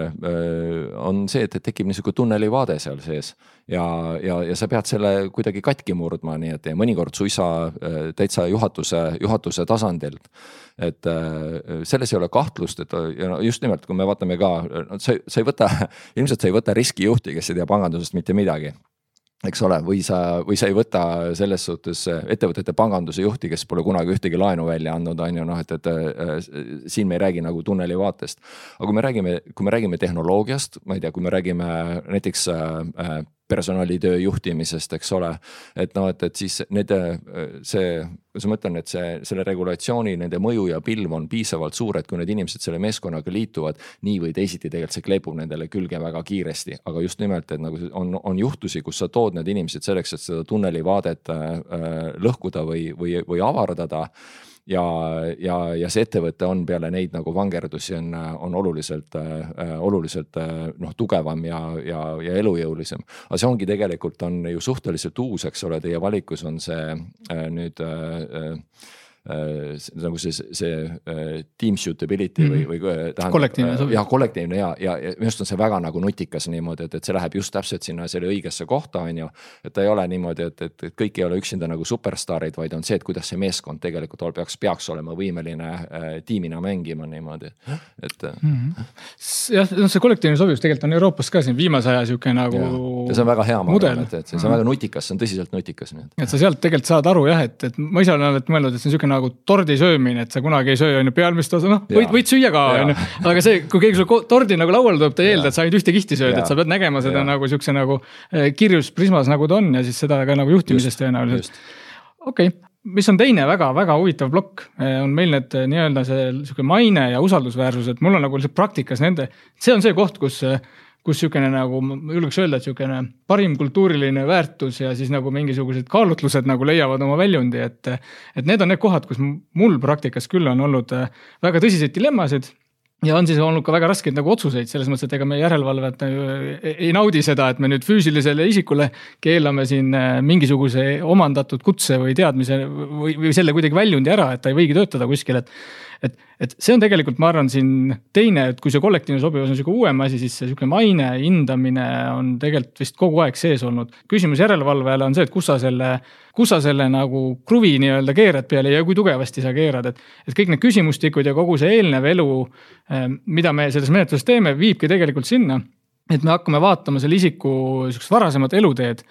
on see, et, et tekib niisugune tunnelivaade seal sees. ja, ja, ja sa pead selle kuidagi katki murdma, nii et mõnikord suisa täitsa juhatuse, juhatuse tasandilt. Et selles ei ole kahtlust, et ja just nimelt, kui me vaatame ka, sa, sa ei võta, ilmselt sa ei võta riskijuhti, kes ei tea pangandusest mitte midagi eks ole, või sa, või sa ei võta selles suhtes ettevõtete panganduse juhti, kes pole kunagi ühtegi laenu välja andnud, on ju noh, et, et äh, siin me ei räägi nagu tunneli vaatest. aga kui me räägime, kui me räägime tehnoloogiast, ma ei tea, kui me räägime näiteks äh, personalitöö juhtimisest, eks ole. et noh, et, et siis need, see, kuidas ma ütlen, et see, selle regulatsiooni, nende mõju ja pilv on piisavalt suur, et kui need inimesed selle meeskonnaga liituvad. nii või teisiti tegelikult see kleepub nendele külge väga kiiresti, aga just nimelt, et nagu on, on juhtusi, kus sa tood need inimesed selleks, et seda tunnelivaadet äh, lõhkuda või, või, või avardada ja, ja, ja see ettevõte on peale neid nagu vangerdusi on, on oluliselt äh,, oluliselt äh, noh, tugevam ja, ja, ja elujõulisem. aga see ongi tegelikult on ju suhteliselt uus, eks ole, teie valikus on see äh, nüüd äh, äh nagu see, see äh, team suitability mm -hmm. või, või äh, tähendab. kollektiivne sobiv. jah, kollektiivne ja, ja, ja minu arust on see väga nagu nutikas niimoodi, et, et see läheb just täpselt sinna selle õigesse kohta, on ju. et ta ei ole niimoodi, et, et, et kõik ei ole üksinda nagu superstaarid, vaid on see, et kuidas see meeskond tegelikult ol, peaks, peaks olema võimeline äh, tiimina mängima niimoodi, et mm. -hmm. jah, noh, see kollektiivne sobivus tegelikult on Euroopas ka siin viimase aja sihuke nagu. ja see on väga hea, ma arvan, et, et see, on väga nutikas, see on tõsiselt nutikas. et sa sealt tegelikult saad aru jah, et, et ma ise olen alati mõelnud, et see on sihuke nagu tordi söömine, et sa kunagi ei söö on ju pealmist osa, noh võid, võid süüa ka on ju. aga see, kui keegi sulle tordi nagu lauale tuleb, ta ei eelda, et sa ainult ühte kihti sööd, et sa pead nägema seda ja. nagu siukse nagu eh, kirjus prismas, nagu ta on ja siis seda ka nagu juhtimisest tõenäoliselt. okei okay mis on teine väga-väga huvitav plokk, eh, on meil need eh, nii-öelda see sihuke maine ja usaldusväärsus, et mul on nagu lihtsalt praktikas nende, see on see koht, kus kus niisugune nagu, ma julgeks öelda, et niisugune parim kultuuriline väärtus ja siis nagu mingisugused kaalutlused nagu leiavad oma väljundi, et. et need on need kohad, kus mul praktikas küll on olnud äh, väga tõsiseid dilemmasid ja on siis olnud ka väga raskeid nagu otsuseid selles mõttes, et ega me järelevalvet ei naudi seda, et me nüüd füüsilisele isikule keelame siin äh, mingisuguse omandatud kutse või teadmise või, või selle kuidagi väljundi ära, et ta ei võigi töötada kuskil, et et, et see on tegelikult, ma arvan, siin teine, et kui see kollektiivne sobivus on sihuke uuem asi, siis see sihuke maine hindamine on tegelikult vist kogu aeg sees olnud. küsimus järelevalvajale on see, et kus sa selle, kus sa selle nagu kruvi nii-öelda keerad peale ja kui tugevasti sa keerad, et. et kõik need küsimustikud ja kogu see eelnev elu, eh, mida me selles menetluses teeme, viibki tegelikult sinna et me hakkame vaatama selle isiku sihukest varasemat eluteed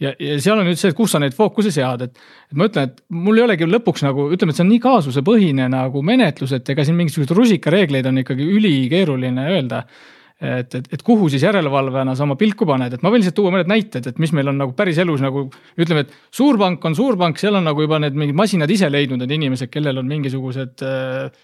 ja, ja seal on nüüd see, et kus sa neid fookuse sead, et. et ma ütlen, et mul ei olegi lõpuks nagu ütleme, et see on nii kaasusepõhine nagu menetlus, et ega siin mingisuguseid rusikareegleid on ikkagi ülikeeruline öelda. et, et, et kuhu siis järelevalvena sa oma pilku paned, et ma võin lihtsalt tuua mõned näited, et mis meil on nagu päris elus nagu. ütleme, et suurpank on suurpank, seal on nagu juba need mingid masinad ise leidnud need inimesed, kellel on mingisugused.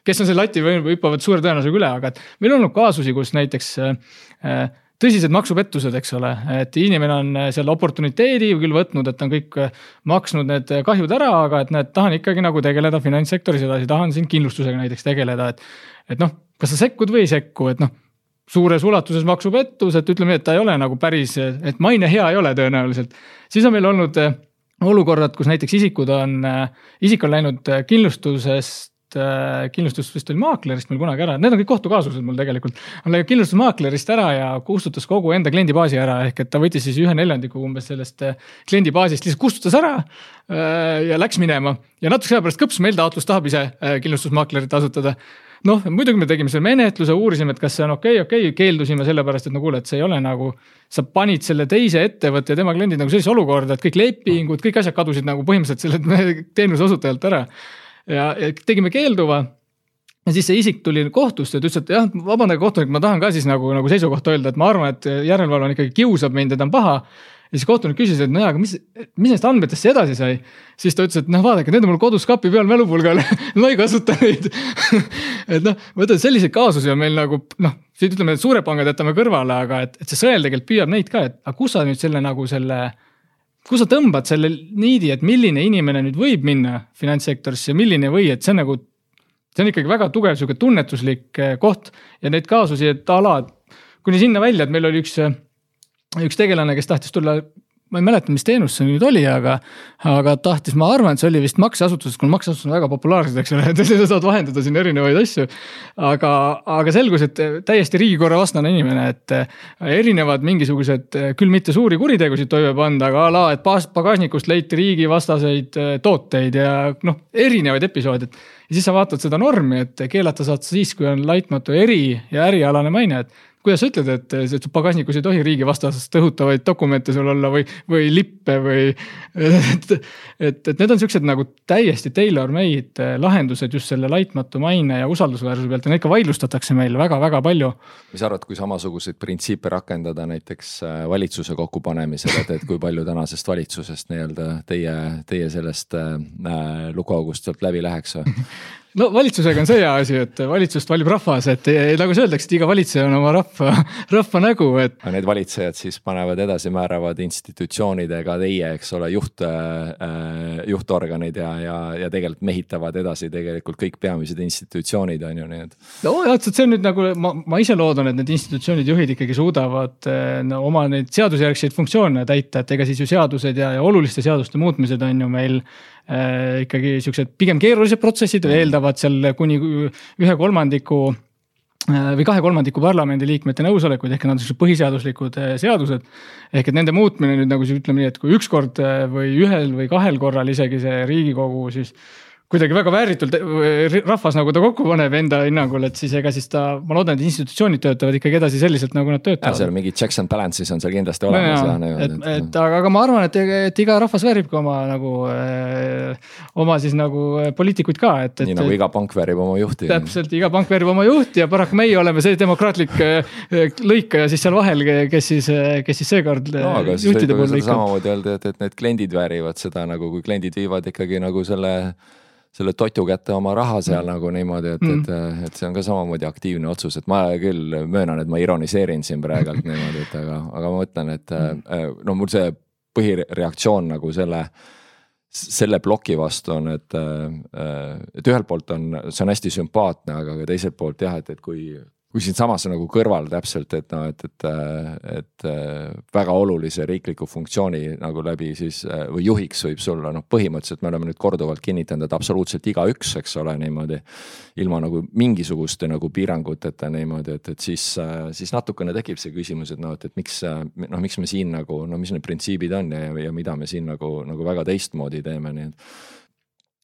kes on selle lati või hüppavad suure tõenäosusega üle, aga et meil on olnud kaasusi, kus näiteks äh, tõsised maksupettused, eks ole, et inimene on äh, selle oportuniteedi küll võtnud, et on kõik äh, maksnud need äh, kahjud ära, aga et näed, tahan ikkagi nagu tegeleda finantssektoris edasi, tahan siin kindlustusega näiteks tegeleda, et. et noh, kas sa sekkud või ei sekku, et noh suures ulatuses maksupettus, et ütleme nii, et ta ei ole nagu päris, et maine hea ei ole tõenäoliselt. siis on meil olnud olukorrad, kus näiteks isikud on, isik on läinud kindlustusest Äh, kindlustus vist oli maaklerist meil kunagi ära, need on kõik kohtukaasused mul tegelikult. läinud kindlustusmaaklerist ära ja kustutas kogu enda kliendibaasi ära, ehk et ta võttis siis ühe neljandiku umbes sellest äh, kliendibaasist, lihtsalt kustutas ära. Äh, ja läks minema ja natukese aja pärast kõps meil taotlus, tahab ise kindlustusmaaklerit asutada noh, muidugi me tegime selle menetluse, uurisime, et kas see on okei okay,, okei okay,, keeldusime sellepärast, et no kuule, et see ei ole nagu. sa panid selle teise ettevõtte ja tema kliendid nagu sellisesse olukorda, et kõik lepingud, kõik asjad kadusid nagu põhimõtteliselt sellelt teenuse osutajalt ära. Ja, tegime keelduva ja siis see isik tuli kohtusse ja ta ütles, et jah, vabandage kohtunik, ma tahan ka siis nagu, nagu seisukohta öelda, et ma arvan, et järelevalve on ikkagi kiusab mind ja ta on paha. ja siis kohtunik küsis, et nojah, aga mis, mis nendest andmetest edasi sai? siis ta ütles, et noh, vaadake, need on mul kodus kapi peal mälupulgal ma ei kasuta neid et noh, vaata selliseid kaasusi on meil nagu noh, ütleme, suured pangad jätame kõrvale, aga et, et see sõel tegelikult püüab neid ka, et aga kus sa nüüd selle nagu selle kus sa tõmbad selle niidi, et milline inimene nüüd võib minna finantssektorisse milline ei või, et see on nagu see on ikkagi väga tugev sihuke tunnetuslik eh, koht ja neid kaasusi, et a la kuni sinna välja, et meil oli üks, eh, üks tegelane, kes tahtis tulla ma ei mäleta, mis teenus see nüüd oli, aga, aga tahtis, ma arvan, et see oli vist makseasutuses, kuna makseasutused on väga populaarsed, eks ole, et sa saad vahendada siin erinevaid asju. aga, aga selgus, et täiesti riigikorra vastane inimene, et erinevad mingisugused, küll mitte suuri kuritegusid toime pannud, aga a la, et pagasnikust leiti riigivastaseid tooteid ja noh, erinevaid episoode, et ja siis sa vaatad seda normi, et keelata saad siis, kui on laitmatu eri ja ärialane maine, et kuidas sa ütled, et, et pagasnikus ei tohi riigivastasest õhutavaid dokumente sul olla või, või lippe või. et, et, et need on siuksed nagu täiesti tailor-made lahendused just selle laitmatu maine ja usaldusväärsuse pealt ja neid ka vaidlustatakse meil väga-väga palju. mis sa arvad, kui samasuguseid printsiipe rakendada näiteks äh, valitsuse kokkupanemisel, et, et kui palju tänasest valitsusest nii-öelda teie, teie sellest äh, luguaugust sealt läbi läheks või no valitsusega on see hea asi, et valitsust valib rahvas, et nagu öeldakse, et iga valitseja on oma rahva, rahva nägu, et. Need valitsejad siis panevad edasi, määravad institutsioonidega teie, eks ole, juht äh,, juhtorganid ja, ja, ja tegelikult mehitavad edasi tegelikult kõik peamised institutsioonid on ju, nii et. no jah, see on nüüd nagu ma, ma ise loodan, et need institutsioonid, juhid ikkagi suudavad äh, no, oma neid seadusjärgseid funktsioone täita, et ega siis ju seadused ja, ja oluliste seaduste muutmised on ju meil äh, ikkagi siuksed pigem keerulised protsessid mm. Eeldavad seal kuni ühe kolmandiku äh, või kahe kolmandiku parlamendiliikmete nõusolekuid, ehk nad on sellised põhiseaduslikud äh, seadused. ehk et nende muutmine nüüd nagu siis ütleme nii, et kui ükskord äh, või ühel või kahel korral isegi see riigikogu siis kuidagi väga vääritult rahvas nagu ta kokku paneb enda hinnangul, et siis ega siis ta, ma loodan, et institutsioonid töötavad ikkagi edasi selliselt, nagu nad töötavad. seal mingid checks and balances on seal kindlasti olemas no,. et, et, et aga, aga ma arvan, et, et iga rahvas väärib ka oma nagu äh, oma siis nagu äh, poliitikuid ka, et, et. nii nagu iga pank väärib oma juhti. täpselt, iga pank väärib oma juhti ja paraku meie oleme see demokraatlik lõikaja siis seal vahel, kes siis, kes siis seekord no, samamoodi öelda, et, et need kliendid väärivad seda nagu, kui kliendid viivad ikkagi nagu selle selle totu kätte oma raha seal mm. nagu niimoodi, et mm., et, et see on ka samamoodi aktiivne otsus, et ma küll möönan, et ma ironiseerin siin praegult niimoodi, et aga, aga ma mõtlen, et mm. Äh, no mul see põhireaktsioon nagu selle, selle ploki vastu on, et, et ühelt poolt on, see on hästi sümpaatne, aga ka teiselt poolt jah, et, et kui kui siinsamas nagu kõrval täpselt, et noh, et, et, et väga olulise riikliku funktsiooni nagu läbi siis või juhiks võib sulla noh, põhimõtteliselt me oleme nüüd korduvalt kinnitanud, et absoluutselt igaüks, eks ole, niimoodi. ilma nagu mingisuguste nagu piiranguteta niimoodi, et, et siis, siis natukene tekib see küsimus, et noh, et, et miks noh, miks me siin nagu no mis need printsiibid on ja, ja mida me siin nagu, nagu väga teistmoodi teeme, nii et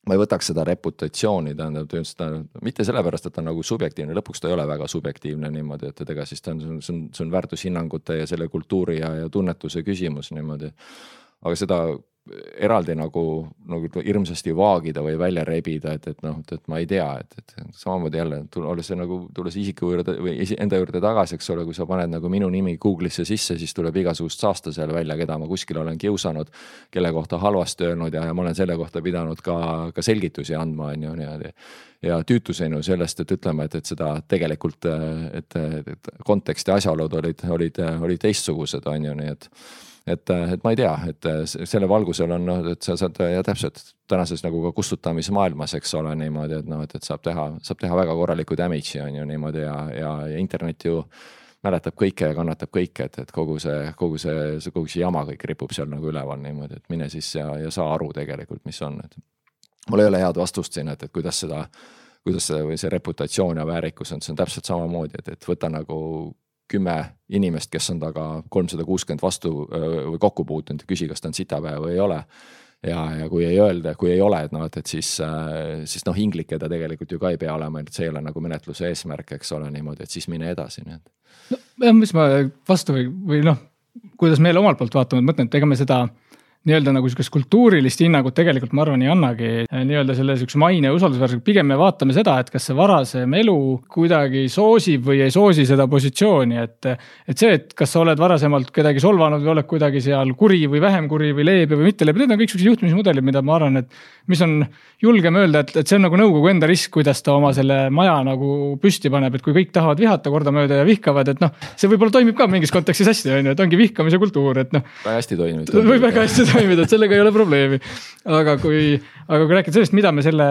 ma ei võtaks seda reputatsiooni, tähendab seda mitte sellepärast, et ta on nagu subjektiivne, lõpuks ta ei ole väga subjektiivne niimoodi, et, ega siis ta on, see on, see on väärtushinnangute ja selle kultuuri ja, ja tunnetuse küsimus niimoodi. aga seda eraldi nagu, nagu hirmsasti vaagida või välja rebida, et, et noh, et ma ei tea, et, et samamoodi jälle olles nagu tulles isiku juurde või enda juurde tagasi, eks ole, kui sa paned nagu minu nimi Google'isse sisse, siis tuleb igasugust saasta seal välja, keda ma kuskil olen kiusanud. kelle kohta halvasti öelnud ja, ja ma olen selle kohta pidanud ka, ka selgitusi andma, on ju niimoodi. ja tüütuseni sellest, et ütleme, et, et seda tegelikult, et, et kontekst ja asjaolud olid, olid, olid teistsugused, on ju, nii et et, et ma ei tea, et selle valgusel on noh, et sa saad ja täpselt tänases nagu ka kustutamismaailmas, eks ole, niimoodi, et noh, et, et saab teha, saab teha väga korralikku damage'i on ju niimoodi ja, ja, ja internet ju mäletab kõike ja kannatab kõike, et, et kogu see, kogu see, kogu see jama kõik ripub seal nagu üleval niimoodi, et mine siis ja, ja saa aru tegelikult, mis on, et. mul ei ole head vastust siin, et, et kuidas seda, kuidas see või see reputatsioon ja väärikus on, see on täpselt samamoodi, et, et võta nagu kümme inimest, kes on temaga kolmsada kuuskümmend vastu või kokku puutunud küsi, kas ta on sitapäev või ei ole. ja, ja kui ei öelda, kui ei ole, et noh, et, et siis, siis noh, inglik ta tegelikult ju ka ei pea olema, et see ei ole nagu menetluse eesmärk, eks ole, niimoodi, et siis mine edasi, nii et. no mis ma vastu või, või noh, kuidas meie omalt poolt vaatame, et mõtlen, et ega me seda nii-öelda nagu sihukest kultuurilist hinnangut tegelikult ma arvan ei annagi eh, nii-öelda selle sihukese maine usaldusväärsusega, pigem me vaatame seda, et kas see varasem elu kuidagi soosib või ei soosi seda positsiooni, et. et see, et kas sa oled varasemalt kedagi solvanud või oled kuidagi seal kuri või vähem kuri või leebe või mitte leebe, need on kõik sihukesed juhtimismudelid, mida ma arvan, et. mis on julgem öelda, et, et see on nagu nõukogu enda risk, kuidas ta oma selle maja nagu püsti paneb, et kui kõik tahavad vihata kordamööda ja vihkavad, et noh. see võib-olla toimib ka mingis kontekstis hästi, on ju, et ongi vihkamise kultuur, et noh. väga hästi toimib. võib väga hästi toimida, et sellega ei ole probleemi. aga kui, aga kui rääkida sellest, mida me selle,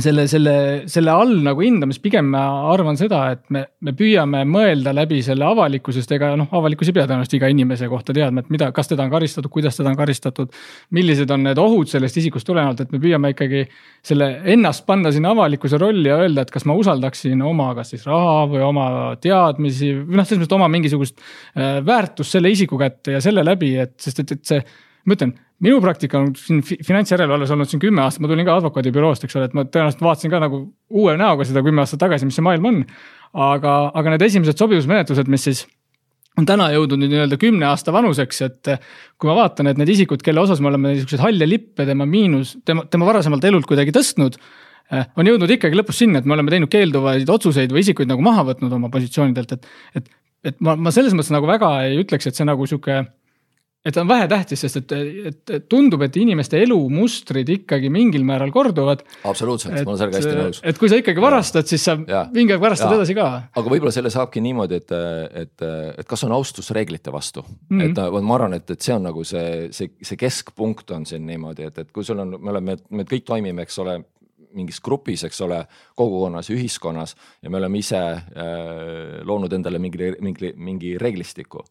selle, selle, selle all nagu hindame, siis pigem ma arvan seda, et me, me püüame mõelda läbi selle avalikkuse, sest ega noh, avalikkus ei pea tõenäoliselt iga inimese kohta teadma, et mida, kas teda on karistatud, kuidas teda on karistatud. millised on need ohud sellest isikust tulenevalt, et me püüame ikkagi selle ennast panna sinna avalikkuse rolli ja öelda, et kas ma usaldaksin oma, kas siis raha või oma teadmisi või noh, selles mõttes oma mingisugust äh, väärtust selle isiku kätte ja selle läbi, et sest et, et see ma ütlen, minu praktika on siin finantsjärelevalves olnud siin kümme aastat, ma tulin ka advokaadibüroost, eks ole, et ma tõenäoliselt vaatasin ka nagu uue näoga seda kümme aastat tagasi, mis see maailm on. aga, aga need esimesed sobivusmenetlused, mis siis on täna jõudnud nüüd nii-öelda kümne aasta vanuseks, et kui ma vaatan, et need isikud, kelle osas me oleme niisuguseid halle lippe tema miinus, tema, tema varasemalt elult kuidagi tõstnud on jõudnud ikkagi lõpus sinna, et me oleme teinud keelduvaid otsuseid või isikuid nagu maha võtnud oma positsioonidelt, et. et, et ma, ma selles mõttes nagu väga ei ütleks, et see nagu sihuke et on vähetähtis, sest et, et, et tundub, et inimeste elumustrid ikkagi mingil määral korduvad. absoluutselt, ma olen sellega hästi nõus. et kui sa ikkagi varastad, siis sa mingi aeg varastad ja. edasi ka. aga võib-olla selle saabki niimoodi, et, et, et kas on austus reeglite vastu mm, -hmm. et ma arvan, et, et see on nagu see, see, see keskpunkt on siin niimoodi, et, et kui sul on, me oleme, me kõik toimime, eks ole mingis grupis, eks ole, kogukonnas, ühiskonnas ja me oleme ise äh, loonud endale mingi, mingi, mingi reeglistiku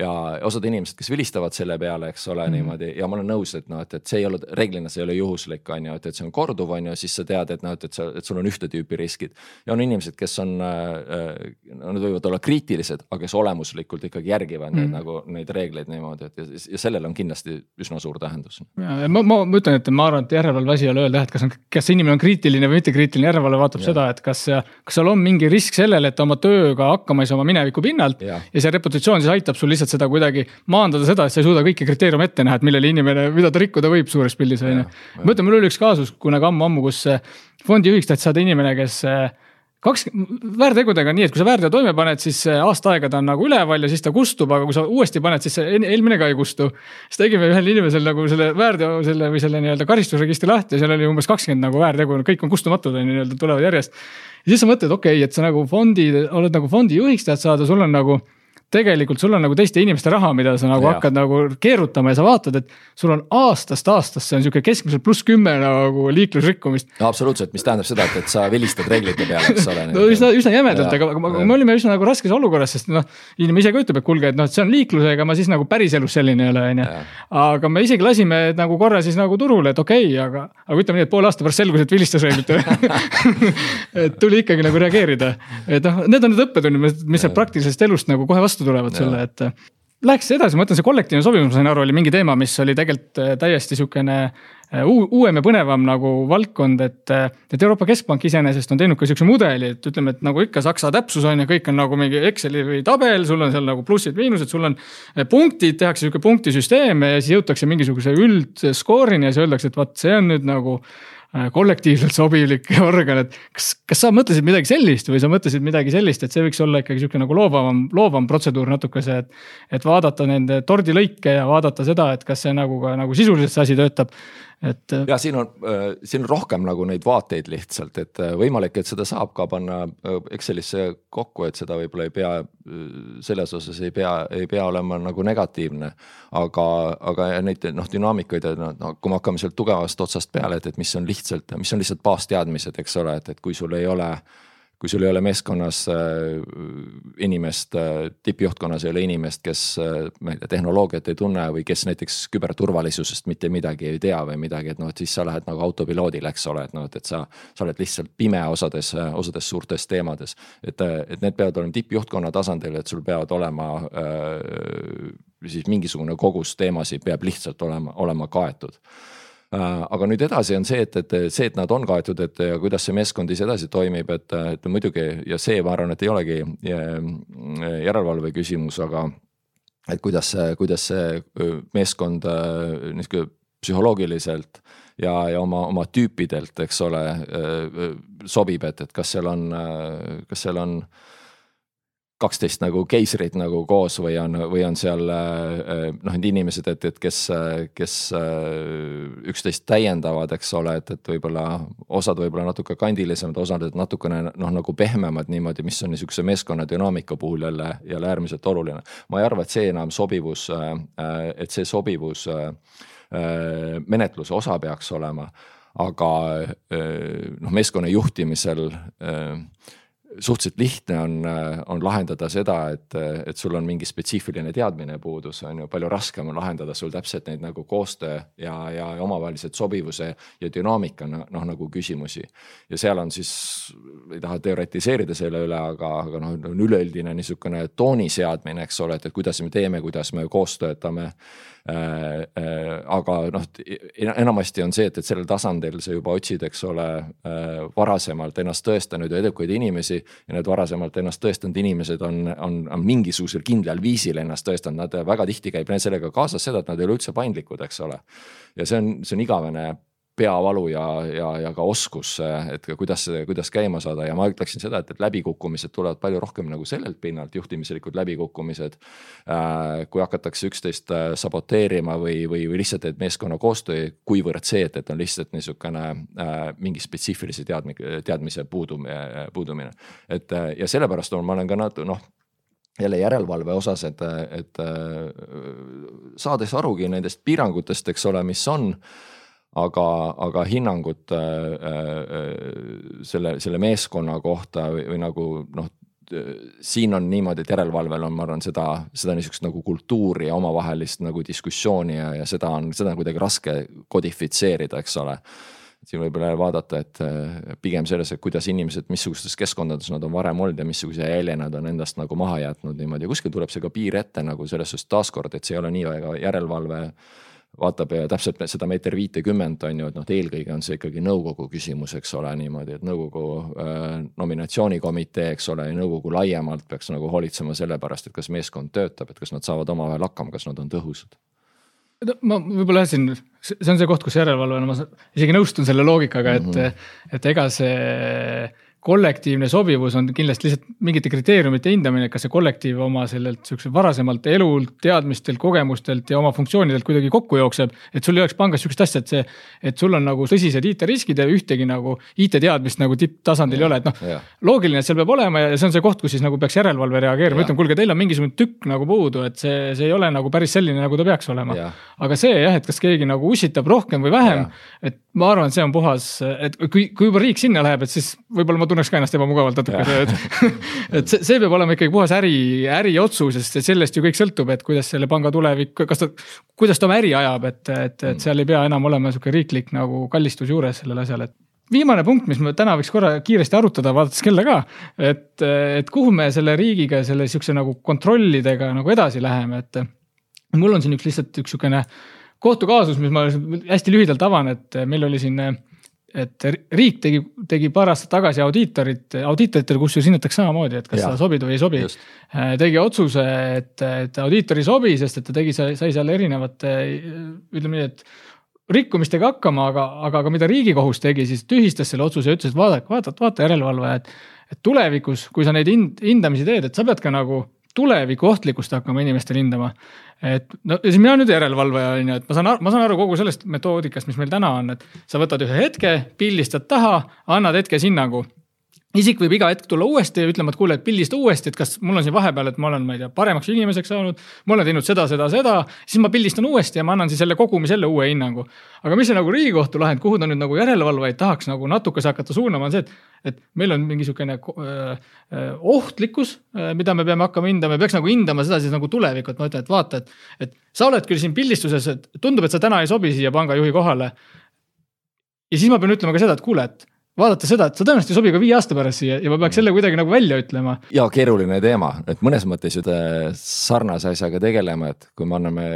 ja osad inimesed, kes vilistavad selle peale, eks ole mm., niimoodi ja ma olen nõus, et noh, et, et see ei ole reeglina, see ei ole juhuslik, on ju, et, et see on korduv, on ju, siis sa tead, et noh, et, et sa, et sul on ühte tüüpi riskid. ja on inimesed, kes on äh,, nad võivad olla kriitilised, aga kes olemuslikult ikkagi järgivad mm. neid nagu neid reegleid niimoodi, et ja, ja sellel on kindlasti üsna suur tähendus. ja, ja ma, ma, ma ütlen, et ma arvan, et järelevalve asi ei ole öelda jah, et kas on, kas inimene on kriitiline või mitte kriitiline, järelevalve vaatab ja. seda, et kas, kas seal on mingi risk sellele, et oma tööga hakkama ei saa oma mineviku pinnalt ja, ja see reputatsioon siis aitab sul lihtsalt seda kuidagi maandada seda, et sa ei suuda kõiki kriteeriume ette näha, et millele inimene, mida ta rikkuda võib suures pildis on ju. ma ütlen, mul oli üks kaasus kunagi ammu-ammu, kus fondijuhiks tahtis saada inimene, kes kaks, väärtegudega on nii, et kui sa väärteo toime paned, siis aasta aega ta on nagu üleval ja siis ta kustub, aga kui sa uuesti paned, siis see eelmine ka ei kustu. siis tegime ühel inimesel nagu selle väärteo selle või selle nii-öelda karistusregistri lahti ja seal oli umbes kakskümmend nagu väärtegu, kõik on kustumatud on ju nii-öelda tulevad järjest. ja siis sa mõtled, okei okay,, et sa nagu fondi, oled nagu fondijuhiks tahad saada, sul on nagu tegelikult sul on nagu teiste inimeste raha, mida sa nagu ja. hakkad nagu keerutama ja sa vaatad, et sul on aastast aastasse on sihuke keskmiselt pluss kümme nagu liiklusrikkumist. no absoluutselt, mis tähendab seda, et, et sa vilistad reeglite peale, eks ole. no üsna, üsna jämedalt, aga, me olime üsna nagu raskes olukorras, sest noh, inimene ise ka ütleb, et kuulge, et noh, et see on liiklusega, ma siis nagu päriselus selline ei ole, on ju. aga me isegi lasime nagu korra siis nagu turule, et okei okay,, aga, aga ütleme nii, et poole aasta pärast selgus, et vilistas reeglitele et tuli ikkagi nagu reageerida, et noh, need on need õppetunnid, mis sealt praktilisest elust nagu kohe vastu vastu tulevad sulle, et. Läheks edasi, ma ütlen, see kollektiivne sobivus, ma sain aru, oli mingi teema, mis oli tegelikult äh, täiesti sihukene äh, uuem ja põnevam nagu valdkond, et. Äh, et Euroopa Keskpank iseenesest on teinud ka sihukese mudeli, et ütleme, et nagu ikka saksa täpsus on ju, kõik on nagu mingi Exceli või tabel, sul on seal nagu plussid-miinused, sul on. punktid, tehakse sihuke punktisüsteem ja siis jõutakse mingisuguse üldskoorini ja siis öeldakse, et vot see on nüüd nagu kollektiivselt sobilik organ, et kas, kas sa mõtlesid midagi sellist või sa mõtlesid midagi sellist, et see võiks olla ikkagi sihuke nagu loovam, loovam protseduur natukese, et. et vaadata nende tordilõike ja vaadata seda, et kas see nagu ka nagu sisuliselt see asi töötab et. ja siin on, äh, siin on rohkem nagu neid vaateid lihtsalt, et äh, võimalik, et seda saab ka panna äh, Excelisse kokku, et seda võib-olla ei pea, selles osas ei pea, ei pea olema nagu negatiivne. aga, aga neid noh, dünaamikaid, et noh, kui me hakkame sealt tugevast otsast peale, et, et mis on lihtsalt, mis on lihtsalt baasteadmised, eks ole, et, et kui sul ei ole kui sul ei ole meeskonnas äh, inimest, äh, tippjuhtkonnas ei ole inimest, kes äh, ma ei tea, tehnoloogiat ei tunne või kes näiteks küberturvalisusest mitte midagi ei tea või midagi, et noh, et siis sa lähed nagu autopiloodil, eks ole, et noh, et, et sa. sa oled lihtsalt pime osades, osades suurtes teemades, et, et need peavad olema tippjuhtkonna tasandil, et sul peavad olema äh, siis mingisugune kogus teemasid peab lihtsalt olema, olema kaetud aga nüüd edasi on see, et, et see, et nad on kaetud, et ja kuidas see meeskond ise edasi toimib, et, et muidugi ja see, ma arvan, et ei olegi järelevalve küsimus, aga et kuidas kuidas see meeskond niisugune psühholoogiliselt ja, ja oma, oma tüüpidelt, eks ole, sobib, et, et kas seal on, kas seal on kaksteist nagu keisrit nagu koos või on, või on seal äh, noh, need inimesed, et, et kes, kes äh, üksteist täiendavad, eks ole, et, et võib-olla osad võib-olla natuke kandilisemad, osad natukene noh, nagu pehmemad niimoodi, mis on niisuguse meeskonna dünaamika puhul jälle, jälle äärmiselt oluline. ma ei arva, et see enam sobivus, äh, et see sobivus menetluse osa peaks olema, aga noh, meeskonna juhtimisel suhteliselt lihtne on, on lahendada seda, et, et sul on mingi spetsiifiline teadmine puudus, on ju, palju raskem on lahendada sul täpselt neid nagu koostöö ja, ja, omavahelised sobivuse ja dünaamika noh, nagu küsimusi. ja seal on siis, ei taha teoretiseerida selle üle, aga, aga noh, on üleüldine niisugune tooni seadmine, eks ole, et, et kuidas me teeme, kuidas me koos töötame aga noh, enamasti on see, et, et sellel tasandil sa juba otsid, eks ole, äh, varasemalt ennast tõestanud ja edukaid inimesi. ja need varasemalt ennast tõestanud inimesed on, on, on mingisugusel kindlal viisil ennast tõestanud, nad väga tihti käib neil sellega kaasas seda, et nad ei ole üldse paindlikud, eks ole. ja see on, see on igavene peavalu ja, ja, ja ka oskus, et kuidas, kuidas käima saada ja ma ütleksin seda, et, et läbikukkumised tulevad palju rohkem nagu sellelt pinnalt, juhtimislikud läbikukkumised äh,. kui hakatakse üksteist äh, saboteerima või, või, või lihtsalt, et meeskonna koostöö, kuivõrd see, et, et on lihtsalt niisugune äh, mingi spetsiifilise teadmi-, teadmise puudumine, puudumine. et äh, ja sellepärast on, ma olen ka nat-, noh jälle järelevalve osas, et, et äh, saades arugi nendest piirangutest, eks ole, mis on aga, aga hinnangut äh, äh, selle, selle meeskonna kohta või, või nagu noh, siin on niimoodi, et järelevalvel on, ma arvan, seda, seda niisugust nagu kultuuri ja omavahelist nagu diskussiooni ja, ja seda on, seda on kuidagi raske kodifitseerida, eks ole. Siin võib jälle vaadata, et äh, pigem selles, et kuidas inimesed, missugustes keskkondades nad on varem olnud ja missuguse jälje nad on endast nagu maha jätnud niimoodi. Ja kuskil tuleb see ka piir ette nagu selles suhtes taaskord, et see ei ole nii väga järelevalve vaatab täpselt seda meeter viitekümmet on ju, et noh, eelkõige on see ikkagi nõukogu küsimus, eks ole, niimoodi, et nõukogu äh, nominatsioonikomitee, eks ole, ja nõukogu laiemalt peaks nagu hoolitsema selle pärast, et kas meeskond töötab, et kas nad saavad omavahel hakkama, kas nad on tõhusad no ma võib-olla jah, siin, see on see koht, kus järelevalve, no ma isegi nõustun selle loogikaga, et mm, -hmm. et ega see kollektiivne sobivus on kindlasti lihtsalt mingite kriteeriumite hindamine, kas see kollektiiv oma sellelt sihukese varasemalt elult, teadmistelt, kogemustelt ja oma funktsioonidelt kuidagi kokku jookseb. et sul ei oleks pangas sihukest asja, et see, et sul on nagu tõsised IT-riskid ja ühtegi nagu IT-teadmist nagu tipptasandil ei ole, et noh. loogiline, et seal peab olema ja see on see koht, kus siis nagu peaks järelevalve reageerima, ütlema, kuulge, teil on mingisugune tükk nagu puudu, et see, see ei ole nagu päris selline, nagu ta peaks olema. aga see jah, et kas keegi nagu ussitab rohkem või vähem, et ma arvan, et see on puhas, et kui, kui juba riik sinna läheb, et siis võib-olla ma tunneks ka ennast ebamugavalt natukene, et. et see, see peab olema ikkagi puhas äri, äriotsus, sest sellest ju kõik sõltub, et kuidas selle panga tulevik, kas ta, kuidas ta oma äri ajab, et, et, et seal ei pea enam olema sihuke riiklik nagu kallistus juures sellel asjal, et viimane punkt, mis me täna võiks korra kiiresti arutada, vaadates kella ka, et, et kuhu me selle riigiga, selle sihukese nagu kontrollidega nagu edasi läheme, et mul on siin üks lihtsalt üks sihukene kohtukaasus, mis ma hästi lühidalt avan, et meil oli siin et riik tegi, tegi paar aastat tagasi audiitorit, audiitoritel kusjuures hinnatakse samamoodi, et kas ja. sa sobid või ei sobi. Äh, tegi otsuse, et, et audiitor ei sobi, sest et ta tegi, sai seal erinevate, ütleme nii, et rikkumistega hakkama, aga, aga ka mida riigikohus tegi, siis tühistas selle otsuse ja ütles, et vaadake, vaata, vaata järelevalvaja, et. et tulevikus, kui sa neid hind, hindamisi teed, et sa pead ka nagu tuleviku ohtlikkust hakkama inimestel hindama. Et no ja siis mina nüüd järelevalvaja on ju, et ma saan, ma saan aru kogu sellest metoodikast, mis meil täna on, et sa võtad ühe hetke, pildistad taha, annad hetkes hinnangu isik võib iga hetk tulla uuesti ja ütlema, et kuule, et pildista uuesti, et kas mul on siin vahepeal, et ma olen, ma ei tea, paremaks inimeseks saanud. ma olen teinud seda, seda, seda, siis ma pildistan uuesti ja ma annan siis selle kogumi selle uue hinnangu. aga mis see nagu riigikohtu lahend, kuhu ta nüüd nagu järelevalvajaid tahaks nagu natukese hakata suunama, on see, et. et meil on mingi sihukene äh, ohtlikkus, äh, mida me peame hakkama hindama ja peaks nagu hindama seda siis nagu tulevikku, et ma ütlen, et vaata, et. et sa oled küll siin pildistuses, et tundub, et sa täna ei sobi siia pangajuhi kohale. ja siis ma pean ütlema ka seda, et kuule, et vaadata seda, et sa tõenäoliselt ei sobi ka viie aasta pärast siia ja ma peaks selle kuidagi nagu välja ütlema. ja keeruline teema, et mõnes mõttes ju te sarnase asjaga tegeleme, et kui me anname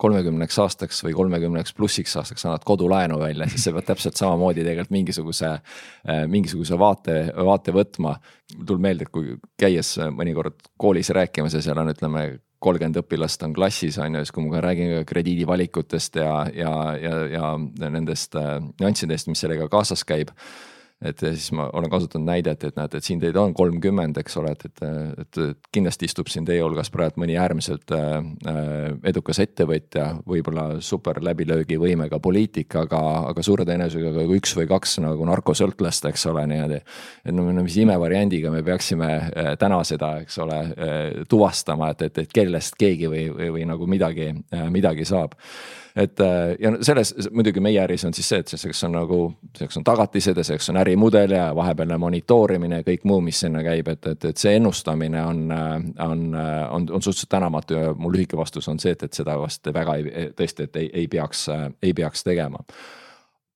kolmekümneks aastaks või kolmekümneks plussiks aastaks annad kodulaenu välja, siis sa pead täpselt samamoodi tegelikult mingisuguse, äh, mingisuguse vaate, vaate võtma. tuleb meelde, et kui käies mõnikord koolis rääkimas ja seal on, ütleme kolmkümmend õpilast on klassis, on ju, siis kui ma räägin krediidivalikutest ja, ja, ja, ja nendest äh, nüanssidest, mis sellega kaasas käib et siis ma olen kasutanud näidet, et näete, et siin teid on kolmkümmend, eks ole, et, et, et, et kindlasti istub siin teie hulgas praegu mõni äärmiselt äh, edukas ettevõtja, võib-olla super läbilöögivõimega poliitik, aga, aga suure tõenäosusega ka üks või kaks nagu narkosõltlast, eks ole, niimoodi. et no, mis imevariandiga me peaksime äh, täna seda, eks ole äh,, tuvastama, et, et, et kellest keegi või, või, või nagu midagi äh,, midagi saab et äh, ja selles muidugi meie äris on siis see, et selleks on nagu, selleks on tagatised ja selleks on ärimudel ja vahepealne monitoorimine ja kõik muu, mis sinna käib, et, et, et see ennustamine on, äh, on, äh, on, on suhteliselt tänamatu ja mu lühike vastus on see, et, et seda vast väga ei, tõesti, et ei, ei peaks, ei peaks tegema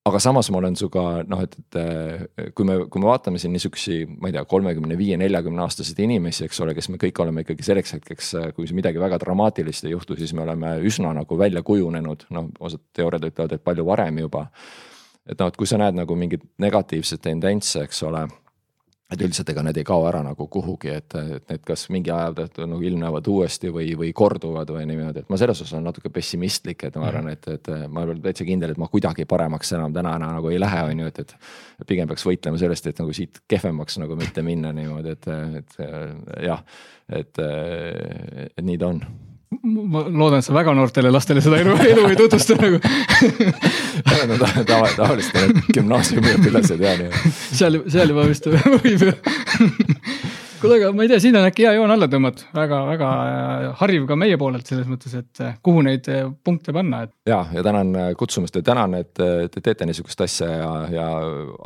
aga samas ma olen sinuga noh, et, et äh, kui me, kui me vaatame siin niisugusi, ma ei tea, kolmekümne viie, neljakümne aastaseid inimesi, eks ole, kes me kõik oleme ikkagi selleks hetkeks, äh, kui midagi väga dramaatilist ei juhtu, siis me oleme üsna nagu välja kujunenud, noh, osad teooriad ütlevad, et palju varem juba. et noh, et kui sa näed nagu mingeid negatiivseid tendentse, eks ole et üldiselt ega need ei kao ära nagu kuhugi, et, et need kas mingi aja tõttu nagu ilmnevad uuesti või, või korduvad või niimoodi, et ma selles osas olen natuke pessimistlik, et ma arvan, et, et ma olen täitsa kindel, et ma kuidagi paremaks enam täna enam nagu ei lähe, on ju, et, et. pigem peaks võitlema sellest, et nagu siit kehvemaks nagu mitte minna niimoodi, et, et jah, et, et nii ta on ma loodan, et sa väga noortele lastele seda elu, elu ei tutvusta nagu no tava, tavaliselt need gümnaasiumiõpilased ja nii. seal, seal juba vist võib ju kuule, aga ma ei tea, siin on äkki hea joon alla tõmmata, väga, väga hariv ka meie poolelt selles mõttes, et äh, kuhu neid äh, punkte panna, et. ja, ja tänan kutsumast ja tänan, et te teete niisugust asja ja, ja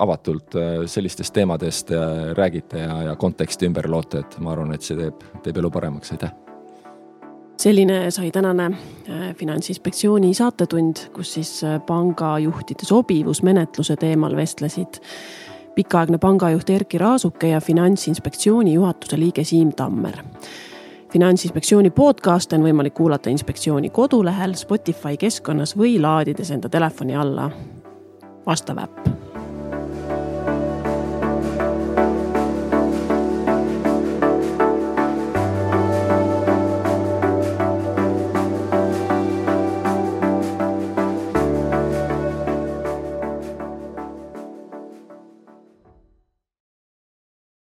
avatult sellistest teemadest räägite ja, ja konteksti ümber loote, et ma arvan, et see teeb, teeb elu paremaks, aitäh selline sai tänane äh, Finantsinspektsiooni saatetund, kus siis äh, pangajuhtide sobivusmenetluse teemal vestlesid pikaaegne pangajuht Erkki Raasuke ja Finantsinspektsiooni juhatuse liige Siim Tammer. finantsinspektsiooni podcast'e on võimalik kuulata inspektsiooni kodulehel, Spotify keskkonnas või laadides enda telefoni alla vastav äpp